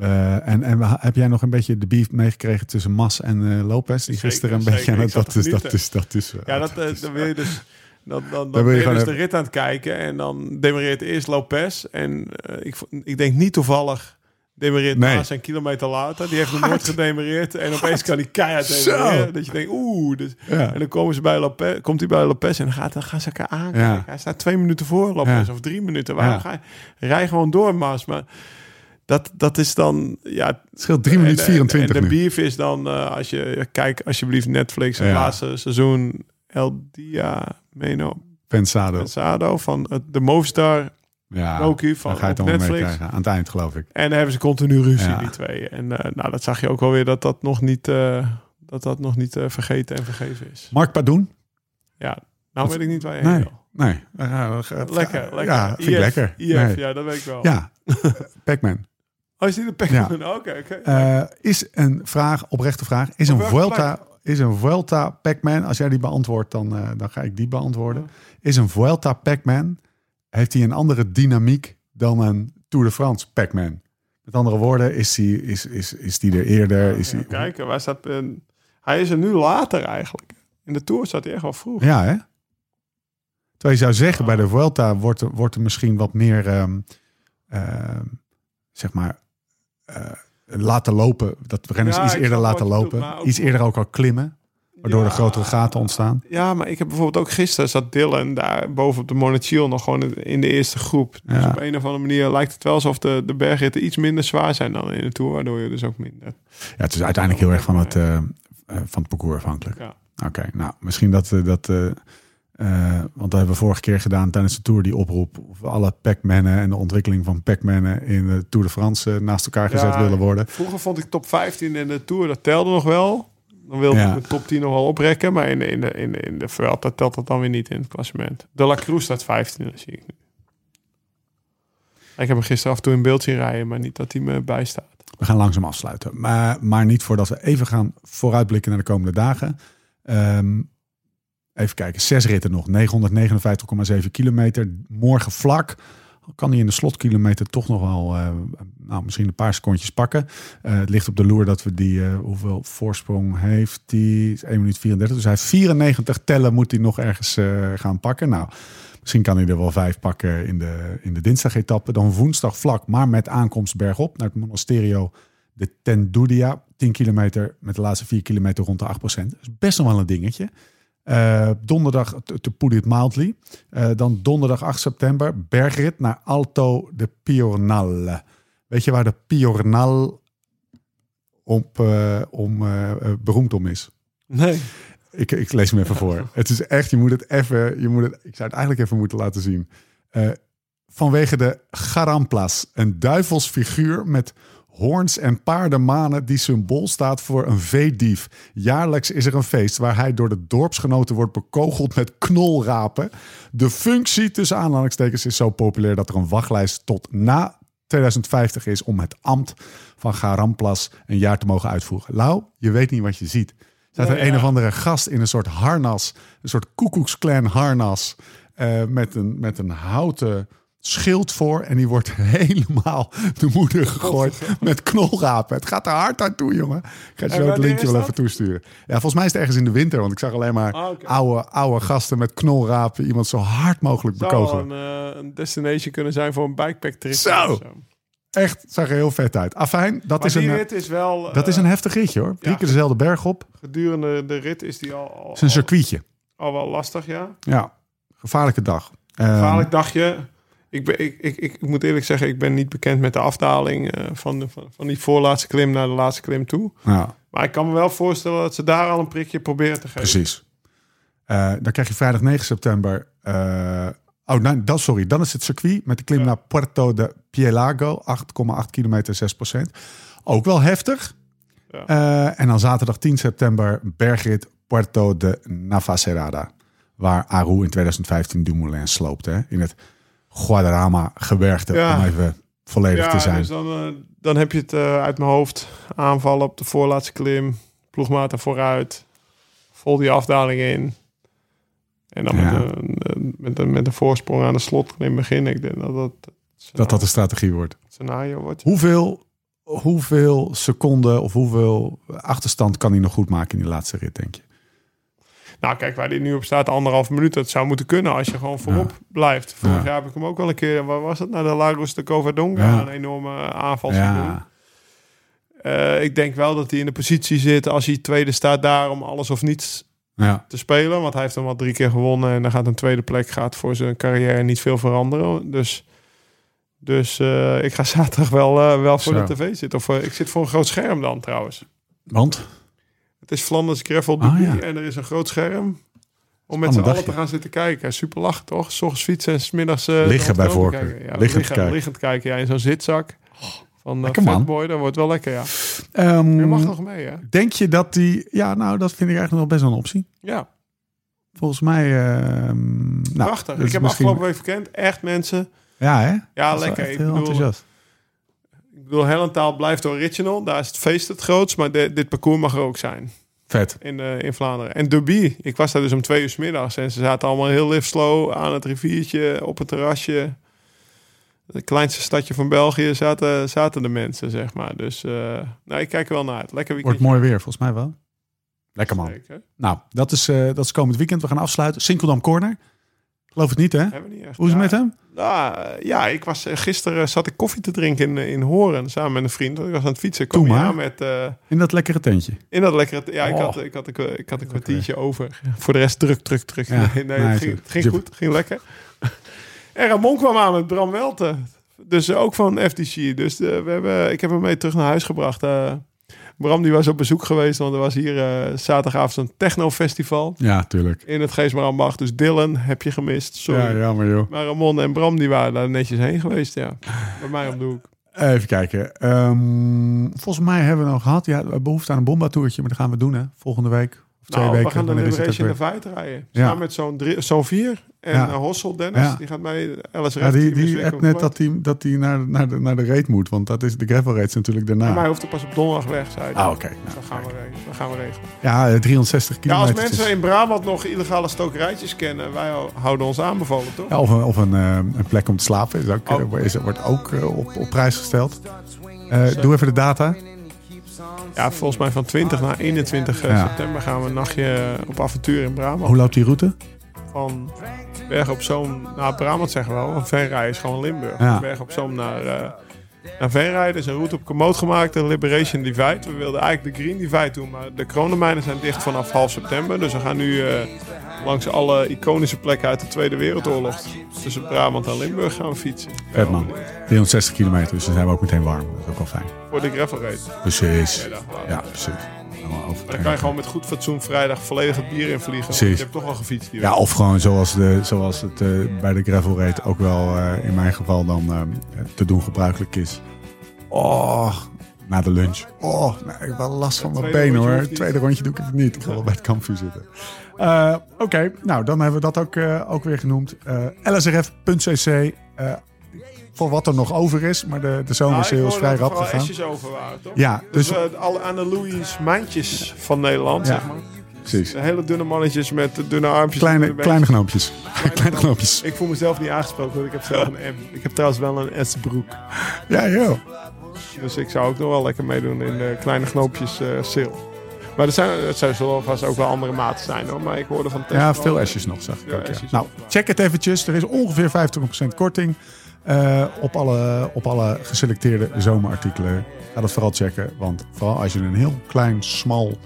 [SPEAKER 1] Eh, en, en heb jij nog een beetje de beef meegekregen tussen Mas en Lopez? Die gisteren een
[SPEAKER 3] zeker.
[SPEAKER 1] beetje aan het... Dat is, dat is, dat is,
[SPEAKER 3] Ja, dat,
[SPEAKER 1] dat is-
[SPEAKER 3] dan wil je dus... Dan, dan, dan, ben je dus de rit aan het kijken en dan demareert eerst Lopez. En ik, ik denk niet toevallig demareert
[SPEAKER 1] Nee.
[SPEAKER 3] Maas een kilometer later. Die heeft nog nooit gedemareerd. En opeens kan hij keihard
[SPEAKER 1] Zo.
[SPEAKER 3] demareren. Dat je denkt, oeh. Dus,
[SPEAKER 1] Ja.
[SPEAKER 3] En dan komen ze bij Lopez, komt hij bij Lopez en dan, gaat, dan gaan ze elkaar aankijken.
[SPEAKER 1] Ja.
[SPEAKER 3] Hij staat twee minuten voor Lopez of drie minuten. Waarom ga je? Rij gewoon door, Maas. Maar dat, dat is dan... Ja,
[SPEAKER 1] Het scheelt 3 minuten
[SPEAKER 3] en- en-
[SPEAKER 1] 24
[SPEAKER 3] En de
[SPEAKER 1] nu.
[SPEAKER 3] beef is dan, eh, als je kijkt alsjeblieft Netflix, het laatste seizoen El Dia Meno
[SPEAKER 1] Pensado.
[SPEAKER 3] Pensado van het, de Movistar
[SPEAKER 1] Ja,
[SPEAKER 3] docu van
[SPEAKER 1] ga je het
[SPEAKER 3] Netflix.
[SPEAKER 1] Aan het eind, geloof ik.
[SPEAKER 3] En dan hebben ze continu ruzie,
[SPEAKER 1] Ja.
[SPEAKER 3] die twee. En eh, nou, dat zag je ook wel weer dat dat nog niet, eh, dat dat nog niet eh, vergeten en vergeven is.
[SPEAKER 1] Mark Padoen?
[SPEAKER 3] Ja, nou weet ik niet waar je
[SPEAKER 1] Nee.
[SPEAKER 3] heen wil.
[SPEAKER 1] Nee.
[SPEAKER 3] Lekker, lekker.
[SPEAKER 1] Ja, vind ik
[SPEAKER 3] IF,
[SPEAKER 1] lekker.
[SPEAKER 3] IF,
[SPEAKER 1] Nee.
[SPEAKER 3] ja, dat weet ik wel.
[SPEAKER 1] Ja, Pac-Man.
[SPEAKER 3] Oh, is die de Pac-Man? Oké, oké.
[SPEAKER 1] Eh, is een vraag, oprechte vraag. Is
[SPEAKER 3] Op
[SPEAKER 1] een Vuelta, is een Vuelta Pac-Man, als jij die beantwoordt, dan, eh, dan ga ik die beantwoorden. Is een Vuelta Pac-Man, heeft hij een andere dynamiek dan een Tour de France Pac-Man? Met andere woorden, is die, is, is, is die er eerder? Is
[SPEAKER 3] Ja,
[SPEAKER 1] die,
[SPEAKER 3] kijken, waar staat... eh, hij is er nu later eigenlijk. In de Tour staat hij echt wel vroeg.
[SPEAKER 1] Ja, hè? Terwijl je zou zeggen, bij de Vuelta wordt er, wordt er misschien wat meer, ehm, ehm, zeg maar, eh, laten lopen. Dat renners
[SPEAKER 3] Ja,
[SPEAKER 1] iets eerder laten lopen.
[SPEAKER 3] ook-
[SPEAKER 1] iets eerder ook al klimmen. Waardoor
[SPEAKER 3] Ja.
[SPEAKER 1] er grotere gaten ontstaan.
[SPEAKER 3] Ja, maar ik heb bijvoorbeeld ook gisteren zat Dylan daar boven op de Monachil nog gewoon in de eerste groep. Dus
[SPEAKER 1] Ja.
[SPEAKER 3] op een of andere manier lijkt het wel alsof de, de bergritten iets minder zwaar zijn dan in de Tour, waardoor je dus ook minder.
[SPEAKER 1] Ja, het is uiteindelijk heel erg van het, eh, eh, van het parcours afhankelijk.
[SPEAKER 3] Ja.
[SPEAKER 1] Oké, nou, misschien dat... eh, dat want dat hebben we vorige keer gedaan tijdens de Tour, die oproep. Of alle Pac-mannen en de ontwikkeling van Pac-mannen in de Tour de France naast elkaar gezet willen worden.
[SPEAKER 3] Vroeger vond ik top 15 in de Tour, dat telde nog wel. Dan wilde
[SPEAKER 1] Ja.
[SPEAKER 3] ik de top 10 nog wel oprekken, maar in de, in de, in de, in de Vuelta telt dat dan weer niet in het klassement. De La Cruz staat 15, dat zie ik nu. Ik heb hem gisteren af en toe in beeld zien rijden, maar niet dat hij me bijstaat.
[SPEAKER 1] We gaan langzaam afsluiten. Maar, maar niet voordat we even gaan vooruitblikken naar de komende dagen. Ehm, even kijken, zes ritten nog. 959,7 kilometer. Morgen vlak. Kan hij in de slotkilometer toch nog wel eh, nou, misschien een paar secondjes pakken. Eh, het ligt op de loer dat we die, eh, hoeveel voorsprong heeft die? 1 minuut 34. Dus hij heeft 94 tellen moet hij nog ergens gaan pakken. Nou, Misschien kan hij er wel vijf pakken in de, in de dinsdag-etappe. Dan woensdag vlak, maar met aankomst bergop naar het monasterio de Tendudia. 10 kilometer met de laatste 4 kilometer rond de 8 Dat is best nog wel een dingetje. Eh, donderdag te- put it mildly. Eh, dan donderdag 8 september bergrit naar Alto de Piornal. Weet je waar de Piornal op, eh, om, beroemd om is?
[SPEAKER 3] Nee.
[SPEAKER 1] Ik, ik lees hem even voor. Het is echt, je moet het even, je moet het, ik zou het eigenlijk even moeten laten zien. Vanwege de Garamplas, een duivelsfiguur met hoorns en paardenmanen die symbool staat voor een veedief. Jaarlijks is er een feest waar hij door de dorpsgenoten wordt bekogeld met knolrapen. De functie tussen aanhalingstekens is zo populair dat er een wachtlijst tot na 2050 is om het ambt van Garamplas een jaar te mogen uitvoeren. Lau, je weet niet wat je ziet. Staat er
[SPEAKER 3] Nee,
[SPEAKER 1] een
[SPEAKER 3] ja.
[SPEAKER 1] of andere gast in een soort harnas, een soort koekoeksclan harnas, eh, met, een, met een houten schild voor. En die wordt helemaal de moeder gegooid met knolrapen. Het gaat er hard aan toe, jongen. Ik ga je zo het linkje wel even toesturen. Ja, volgens mij is het ergens in de winter, want ik zag alleen maar
[SPEAKER 3] Ah, oké.
[SPEAKER 1] oude, oude gasten met knolrapen iemand zo hard mogelijk
[SPEAKER 3] Zou wel
[SPEAKER 1] bekogelen.
[SPEAKER 3] een, eh, een destination kunnen zijn voor een bikepack trip.
[SPEAKER 1] Zo. Echt, zag er heel vet uit. Afijn, dat,
[SPEAKER 3] Maar
[SPEAKER 1] is een, eh,
[SPEAKER 3] rit is wel...
[SPEAKER 1] dat is
[SPEAKER 3] eh,
[SPEAKER 1] een heftig ritje hoor. Drie
[SPEAKER 3] ja.
[SPEAKER 1] keer dezelfde berg op.
[SPEAKER 3] Gedurende de rit is die al, al,
[SPEAKER 1] Het is een circuitje.
[SPEAKER 3] al, al wel lastig, ja.
[SPEAKER 1] Ja, gevaarlijke dag. Ehm,
[SPEAKER 3] Gevaarlijk dagje. Ik, ben, ik, ik, ik, moet eerlijk zeggen, ik ben niet bekend met de afdaling eh, van, de, van, van die voorlaatste klim naar de laatste klim toe.
[SPEAKER 1] ja,
[SPEAKER 3] Maar ik kan me wel voorstellen dat ze daar al een prikje proberen te geven.
[SPEAKER 1] precies. Eh, dan krijg je vrijdag 9 september. eh, oh, nee, dat, sorry. Dan is het circuit met de klim
[SPEAKER 3] Ja.
[SPEAKER 1] naar Puerto de Pielago. 8,8 kilometer, 6% Ook wel heftig.
[SPEAKER 3] Ja.
[SPEAKER 1] En dan zaterdag 10 september bergrit Puerto de Navacerrada. Waar Aru in 2015 Dumoulin sloopte. Hè? In het Guadarrama gebergte.
[SPEAKER 3] Ja.
[SPEAKER 1] Om even volledig
[SPEAKER 3] Ja,
[SPEAKER 1] te zijn.
[SPEAKER 3] dus dan, eh, dan heb je het eh, uit mijn hoofd. Aanvallen op de voorlaatste klim. Ploegmaat vooruit. Vol die afdaling in. En dan
[SPEAKER 1] Ja.
[SPEAKER 3] met, een, met, een, met een voorsprong aan de slotklim beginnen. Ik denk dat dat,
[SPEAKER 1] dat dat de strategie wordt.
[SPEAKER 3] scenario wordt.
[SPEAKER 1] Hoeveel, hoeveel seconden of hoeveel achterstand kan hij nog goed maken in die laatste rit, denk je?
[SPEAKER 3] Nou, kijk, waar die nu op staat, anderhalf minuut. Dat zou moeten kunnen als je gewoon voorop blijft. Vorig
[SPEAKER 1] Ja.
[SPEAKER 3] jaar heb ik hem ook wel een keer... Waar was het? Naar de Lagos de Covadonga.
[SPEAKER 1] Ja.
[SPEAKER 3] Een enorme aanval. zien doen. Eh, ik denk wel dat hij in de positie zit als hij tweede staat daar om alles of niets
[SPEAKER 1] ja.
[SPEAKER 3] te spelen. Want hij heeft hem al drie keer gewonnen en dan gaat een tweede plek gaat voor zijn carrière niet veel veranderen. Dus, dus eh, ik ga zaterdag wel, eh, wel voor
[SPEAKER 1] Zo.
[SPEAKER 3] de tv zitten. Of eh, ik zit voor een groot scherm dan trouwens.
[SPEAKER 1] Want?
[SPEAKER 3] Het is Flanders Gravel
[SPEAKER 1] Ah, ja.
[SPEAKER 3] en er is een groot scherm. Om met z'n allen te gaan zitten kijken. Super lachen toch? S ochtends fietsen en smiddags... eh,
[SPEAKER 1] Liggen bij voorkeur.
[SPEAKER 3] kijken. Ja,
[SPEAKER 1] Liggend
[SPEAKER 3] liggen,
[SPEAKER 1] kijken.
[SPEAKER 3] liggend kijken. Ja, in zo'n zitzak. Van uh. Fatboy, dat wordt wel lekker, ja.
[SPEAKER 1] Ehm,
[SPEAKER 3] Je mag nog mee, hè?
[SPEAKER 1] Denk je dat die... Ja, nou, dat vind ik eigenlijk nog best wel een optie.
[SPEAKER 3] Ja,
[SPEAKER 1] Volgens mij... nou,
[SPEAKER 3] prachtig. Ik heb
[SPEAKER 1] misschien-
[SPEAKER 3] afgelopen week verkend. Echt mensen.
[SPEAKER 1] Ja, hè?
[SPEAKER 3] Ja,
[SPEAKER 1] Dat
[SPEAKER 3] lekker. Ik
[SPEAKER 1] heel
[SPEAKER 3] bedoel,
[SPEAKER 1] enthousiast.
[SPEAKER 3] Ik bedoel, Hellentaal blijft original. Daar is het feest het grootst. Maar de- dit parcours mag er ook zijn
[SPEAKER 1] Vet.
[SPEAKER 3] in, eh, in Vlaanderen. En Derby. Ik was daar dus om twee uur 's middags. En ze zaten allemaal heel live slow aan het riviertje, op het terrasje. Het kleinste stadje van België zaten, zaten de mensen, zeg maar. Dus eh, nou, ik kijk er wel naar uit. Lekker weekend.
[SPEAKER 1] Wordt mooi weer, volgens mij wel. Lekker man. Nou, dat is, eh, dat is komend weekend. We gaan afsluiten. Sinkeldam Corner. Geloof het niet, hè?
[SPEAKER 3] Niet echt.
[SPEAKER 1] Hoe is het
[SPEAKER 3] Ja,
[SPEAKER 1] met hem?
[SPEAKER 3] Nou, eh, ja, ik was eh, gisteren zat ik koffie te drinken in, in Horen samen met een vriend. Ik was aan het fietsen. Kom
[SPEAKER 1] maar.
[SPEAKER 3] aan met eh,
[SPEAKER 1] In dat lekkere tentje.
[SPEAKER 3] in dat lekkere. Ja, ik
[SPEAKER 1] Oh.
[SPEAKER 3] had ik had een, ik had een kwartiertje over. Voor de rest druk, druk, druk.
[SPEAKER 1] Ja,
[SPEAKER 3] nee, het ging,
[SPEAKER 1] het-
[SPEAKER 3] ging goed, het ging lekker. en Ramon kwam aan met Bram Welte. Dus eh, ook van FTC. Dus eh, we hebben, ik heb hem mee terug naar huis gebracht. Eh, Bram die was op bezoek geweest, want er was hier eh, zaterdagavond een technofestival
[SPEAKER 1] Ja, tuurlijk.
[SPEAKER 3] in het Geesmarambacht. Dus Dylan heb je gemist. Sorry.
[SPEAKER 1] Ja, jammer joh.
[SPEAKER 3] Maar Ramon en Bram die waren daar netjes heen geweest, ja. Bij mij om de hoek.
[SPEAKER 1] Even kijken. Ehm, volgens mij hebben we nog gehad. Ja, we hebben behoefte aan een bomba-toertje, maar dat gaan we doen, hè? Volgende week. Of twee
[SPEAKER 3] Nou,
[SPEAKER 1] weken.
[SPEAKER 3] we gaan de Liberation de? Vijt rijden.
[SPEAKER 1] Ja.
[SPEAKER 3] Samen met zo'n drie- zo'n vier. En
[SPEAKER 1] Ja.
[SPEAKER 3] eh, Hossel Dennis,
[SPEAKER 1] Ja.
[SPEAKER 3] die gaat mee. LSR.
[SPEAKER 1] Ja, die, die net dat hij dat die naar, naar, de, naar de raid moet. Want dat is de gravel race natuurlijk
[SPEAKER 3] Maar
[SPEAKER 1] daarna.
[SPEAKER 3] hij hoeft er pas op donderdag weg, zei hij.
[SPEAKER 1] Ah, oké. Nou,
[SPEAKER 3] Dan gaan we regelen. Dan gaan we regelen.
[SPEAKER 1] Ja, eh, 360
[SPEAKER 3] Ja, als
[SPEAKER 1] kilometer.
[SPEAKER 3] mensen in Brabant nog illegale stokerijtjes kennen, wij houden ons aanbevolen, toch?
[SPEAKER 1] Ja, of een, of een, eh, een plek om te slapen is ook,
[SPEAKER 3] Oh.
[SPEAKER 1] is, wordt ook op, op prijs gesteld. Doe even de data.
[SPEAKER 3] Ja, volgens mij van 20 naar 21 eh,
[SPEAKER 1] Ja.
[SPEAKER 3] september gaan we een nachtje op avontuur in Brabant.
[SPEAKER 1] Hoe loopt die route?
[SPEAKER 3] Van Bergen op Zoom naar Brabant zeggen we wel. Want Venray is gewoon Limburg.
[SPEAKER 1] Ja.
[SPEAKER 3] Bergen op Zoom naar, eh naar Venray. Er is een route op Komoot gemaakt, een Liberation Divide. We wilden eigenlijk de Green Divide doen, maar de kronenmijnen zijn dicht vanaf half september. Dus we gaan nu eh, langs alle iconische plekken uit de Tweede Wereldoorlog tussen Brabant en Limburg gaan we fietsen.
[SPEAKER 1] Vet man. 360 kilometer, dus dan zijn we ook meteen warm. Dat is ook wel fijn.
[SPEAKER 3] Voor de gravel race.
[SPEAKER 1] Precies. Ja, precies. Allemaal over-
[SPEAKER 3] Dan kan je gewoon met goed fatsoen vrijdag volledig het bier invliegen. want
[SPEAKER 1] Precies.
[SPEAKER 3] Je hebt toch al gefietst. Die
[SPEAKER 1] Ja, of gewoon zoals, de, zoals het eh, bij de gravel raid ook wel eh, in mijn geval dan eh, te doen gebruikelijk is. Oh, na de lunch. Oh, nou, ik heb wel last van mijn benen hoor. Tweede rondje doe ik het niet. Ik ga wel bij het kampvuur zitten. Oké, nou dan hebben we dat ook, ook weer genoemd. Lsrf.cc voor wat er nog over is. Maar de, de zomer
[SPEAKER 3] Nou,
[SPEAKER 1] is
[SPEAKER 3] hoorde
[SPEAKER 1] vrij
[SPEAKER 3] er
[SPEAKER 1] rap gegaan.
[SPEAKER 3] S'jes over waren, toch?
[SPEAKER 1] Ja,
[SPEAKER 3] Dus,
[SPEAKER 1] dus
[SPEAKER 3] alle aan de Louis Mijntjes van Nederland,
[SPEAKER 1] Ja.
[SPEAKER 3] zeg maar.
[SPEAKER 1] precies.
[SPEAKER 3] Hele dunne mannetjes met de dunne armpjes.
[SPEAKER 1] Kleine, kleine knoompjes. Kleine knoompjes.
[SPEAKER 3] Ik voel mezelf niet aangesproken, want ik heb zelf een M. Ik heb trouwens wel een S-broek.
[SPEAKER 1] Ja, joh.
[SPEAKER 3] Dus ik zou ook nog wel lekker meedoen in de kleine knoopjes eh sil. Maar er zijn, het zou zullen vast ook wel andere maten zijn hoor. Maar ik hoorde van
[SPEAKER 1] Ja, veel S'jes nog, zag ik
[SPEAKER 3] Ja,
[SPEAKER 1] ook. Ja. Nou, check het eventjes. Er is ongeveer 50% korting. Eh, op, alle, op alle geselecteerde zomerartikelen. Ga dat vooral checken. Want vooral als je een heel klein, smal,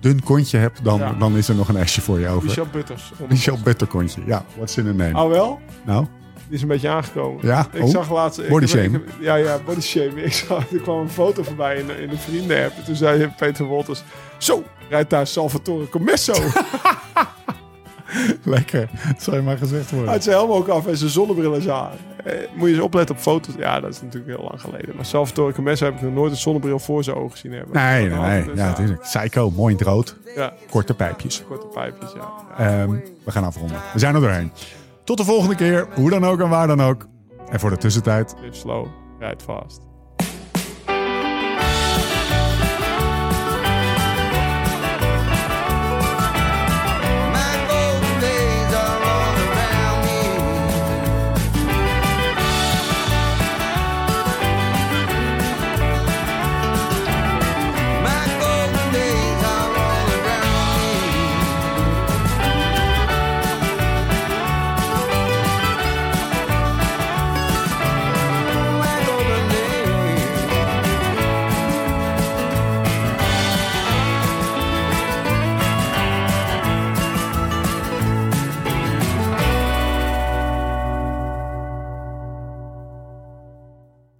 [SPEAKER 1] dun kontje hebt, dan,
[SPEAKER 3] Ja.
[SPEAKER 1] dan is er nog een S'je voor je over.
[SPEAKER 3] Michel Butters.
[SPEAKER 1] Michel Butterkontje. Ja, what's in a name?
[SPEAKER 3] Oh wel?
[SPEAKER 1] Nou,
[SPEAKER 3] Die is een beetje aangekomen.
[SPEAKER 1] ja.
[SPEAKER 3] Ik
[SPEAKER 1] oh.
[SPEAKER 3] zag laatst...
[SPEAKER 1] Body
[SPEAKER 3] ik
[SPEAKER 1] shame.
[SPEAKER 3] ja, ja, body shame. Ik zag, er kwam een foto voorbij in, in de vrienden-app. En toen zei Peter Wolters... Zo, rijdt daar Salvatore Commesso.
[SPEAKER 1] Lekker. Dat zou je maar gezegd worden.
[SPEAKER 3] Uit zijn helm ook af en zijn zonnebril is aan. Eh, moet je eens opletten op foto's. Ja, dat is natuurlijk heel lang geleden. Maar Salvatore Commesso heb ik nog nooit een zonnebril voor zijn ogen zien hebben.
[SPEAKER 1] Nee, nee, nee.
[SPEAKER 3] Dus,
[SPEAKER 1] Ja, natuurlijk. Psycho, mooi in het rood.
[SPEAKER 3] Ja,
[SPEAKER 1] Korte pijpjes.
[SPEAKER 3] korte pijpjes, ja.
[SPEAKER 1] Ehm, we gaan afronden. We zijn er doorheen. Tot de volgende keer. Hoe dan ook en waar dan ook. En voor de tussentijd.
[SPEAKER 3] Live slow, rijd fast.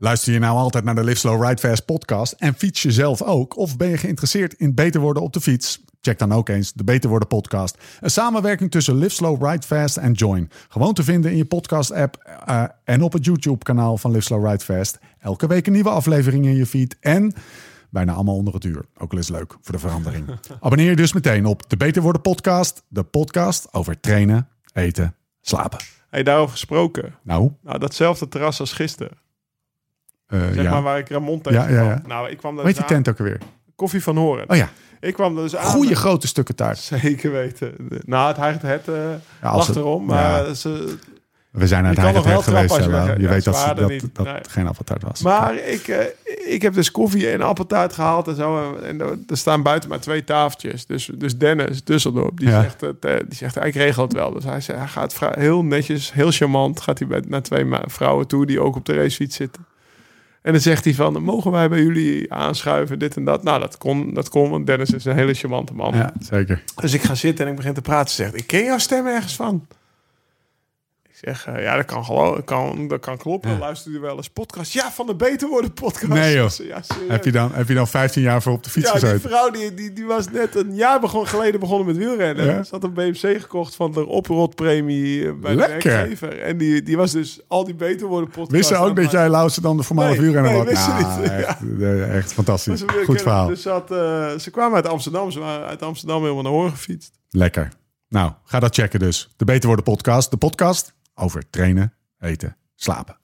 [SPEAKER 1] Luister je nou altijd naar de Live Slow Ride Fast podcast en fiets je zelf ook? Of ben je geïnteresseerd in beter worden op de fiets? Check dan ook eens de Beter Worden podcast. Een samenwerking tussen Live Slow Ride Fast en Join. Gewoon te vinden in je podcast app eh, en op het YouTube kanaal van Live Slow Ride Fast. Elke week een nieuwe aflevering in je feed en bijna allemaal onder het uur. Ook al is leuk voor de verandering. Abonneer je dus meteen op de Beter Worden podcast. De podcast over trainen, eten, slapen.
[SPEAKER 3] Hey, daarover gesproken.
[SPEAKER 1] Nou,
[SPEAKER 3] Nou, datzelfde terras als gisteren.
[SPEAKER 1] Eh,
[SPEAKER 3] Zeg
[SPEAKER 1] ja.
[SPEAKER 3] maar waar ik Ramon tegen
[SPEAKER 1] ja.
[SPEAKER 3] Nou, ik kwam daar
[SPEAKER 1] Weet je
[SPEAKER 3] dus
[SPEAKER 1] tent ook alweer?
[SPEAKER 3] Koffie van Horen.
[SPEAKER 1] Oh ja,
[SPEAKER 3] Ik kwam dus aan.
[SPEAKER 1] goede grote stukken taart.
[SPEAKER 3] Zeker weten. Nou, het hijgt het eh
[SPEAKER 1] als het-
[SPEAKER 3] achterom. Maar, ze,
[SPEAKER 1] We zijn
[SPEAKER 3] nog
[SPEAKER 1] Heidelberg
[SPEAKER 3] wel
[SPEAKER 1] geweest.
[SPEAKER 3] je
[SPEAKER 1] weet dat,
[SPEAKER 3] waren
[SPEAKER 1] dat, dat.
[SPEAKER 3] Nee.
[SPEAKER 1] geen appeltaart was.
[SPEAKER 3] maar ik, eh, ik heb dus koffie en appeltaart gehaald en zo. En er er staan buiten maar twee tafeltjes. Dus, dus Dennis Dusseldorp, die,
[SPEAKER 1] Ja.
[SPEAKER 3] zegt, het, eh, die zegt, ik regel het wel. Dus hij, zegt, hij gaat heel netjes, heel charmant, gaat hij bij, naar twee vrouwen toe die ook op de racefiets zitten. En dan zegt hij van, mogen wij bij jullie aanschuiven, dit en dat. Nou, dat kon, dat kon want Dennis is een hele charmante man.
[SPEAKER 1] ja, zeker.
[SPEAKER 3] Dus ik ga zitten en ik begin te praten. Ze zegt, ik ken jouw stem ergens van. Zeg, eh, ja, dat kan gewoon, kan, dat kan kloppen. Luister je wel eens podcast? Ja, van de Beter Worden podcast.
[SPEAKER 1] Nee, joh.
[SPEAKER 3] Ja, serieus.
[SPEAKER 1] Heb je, dan, heb je dan 15 jaar voor op de fiets
[SPEAKER 3] Ja, die
[SPEAKER 1] gezeten?
[SPEAKER 3] vrouw die, die, die was net een jaar begon, geleden begonnen met wielrennen.
[SPEAKER 1] Ja.
[SPEAKER 3] Ze had een BMC gekocht van de oprotpremie eh, bij
[SPEAKER 1] Lekker.
[SPEAKER 3] de werkgever. En die, die was dus al die Beter Worden podcast.
[SPEAKER 1] Wist ze ook dat jij Lauwse dan de voormalige
[SPEAKER 3] Nee,
[SPEAKER 1] wielrenner
[SPEAKER 3] nee,
[SPEAKER 1] was?
[SPEAKER 3] wist ze
[SPEAKER 1] Nou,
[SPEAKER 3] niet.
[SPEAKER 1] echt, echt fantastisch. Goed verhaal.
[SPEAKER 3] Dus ze, had, eh, ze kwamen uit Amsterdam. Ze waren uit Amsterdam helemaal naar Hoorn gefietst.
[SPEAKER 1] Lekker. Nou, ga dat checken dus. De Beter Worden podcast. De podcast over trainen, eten, slapen.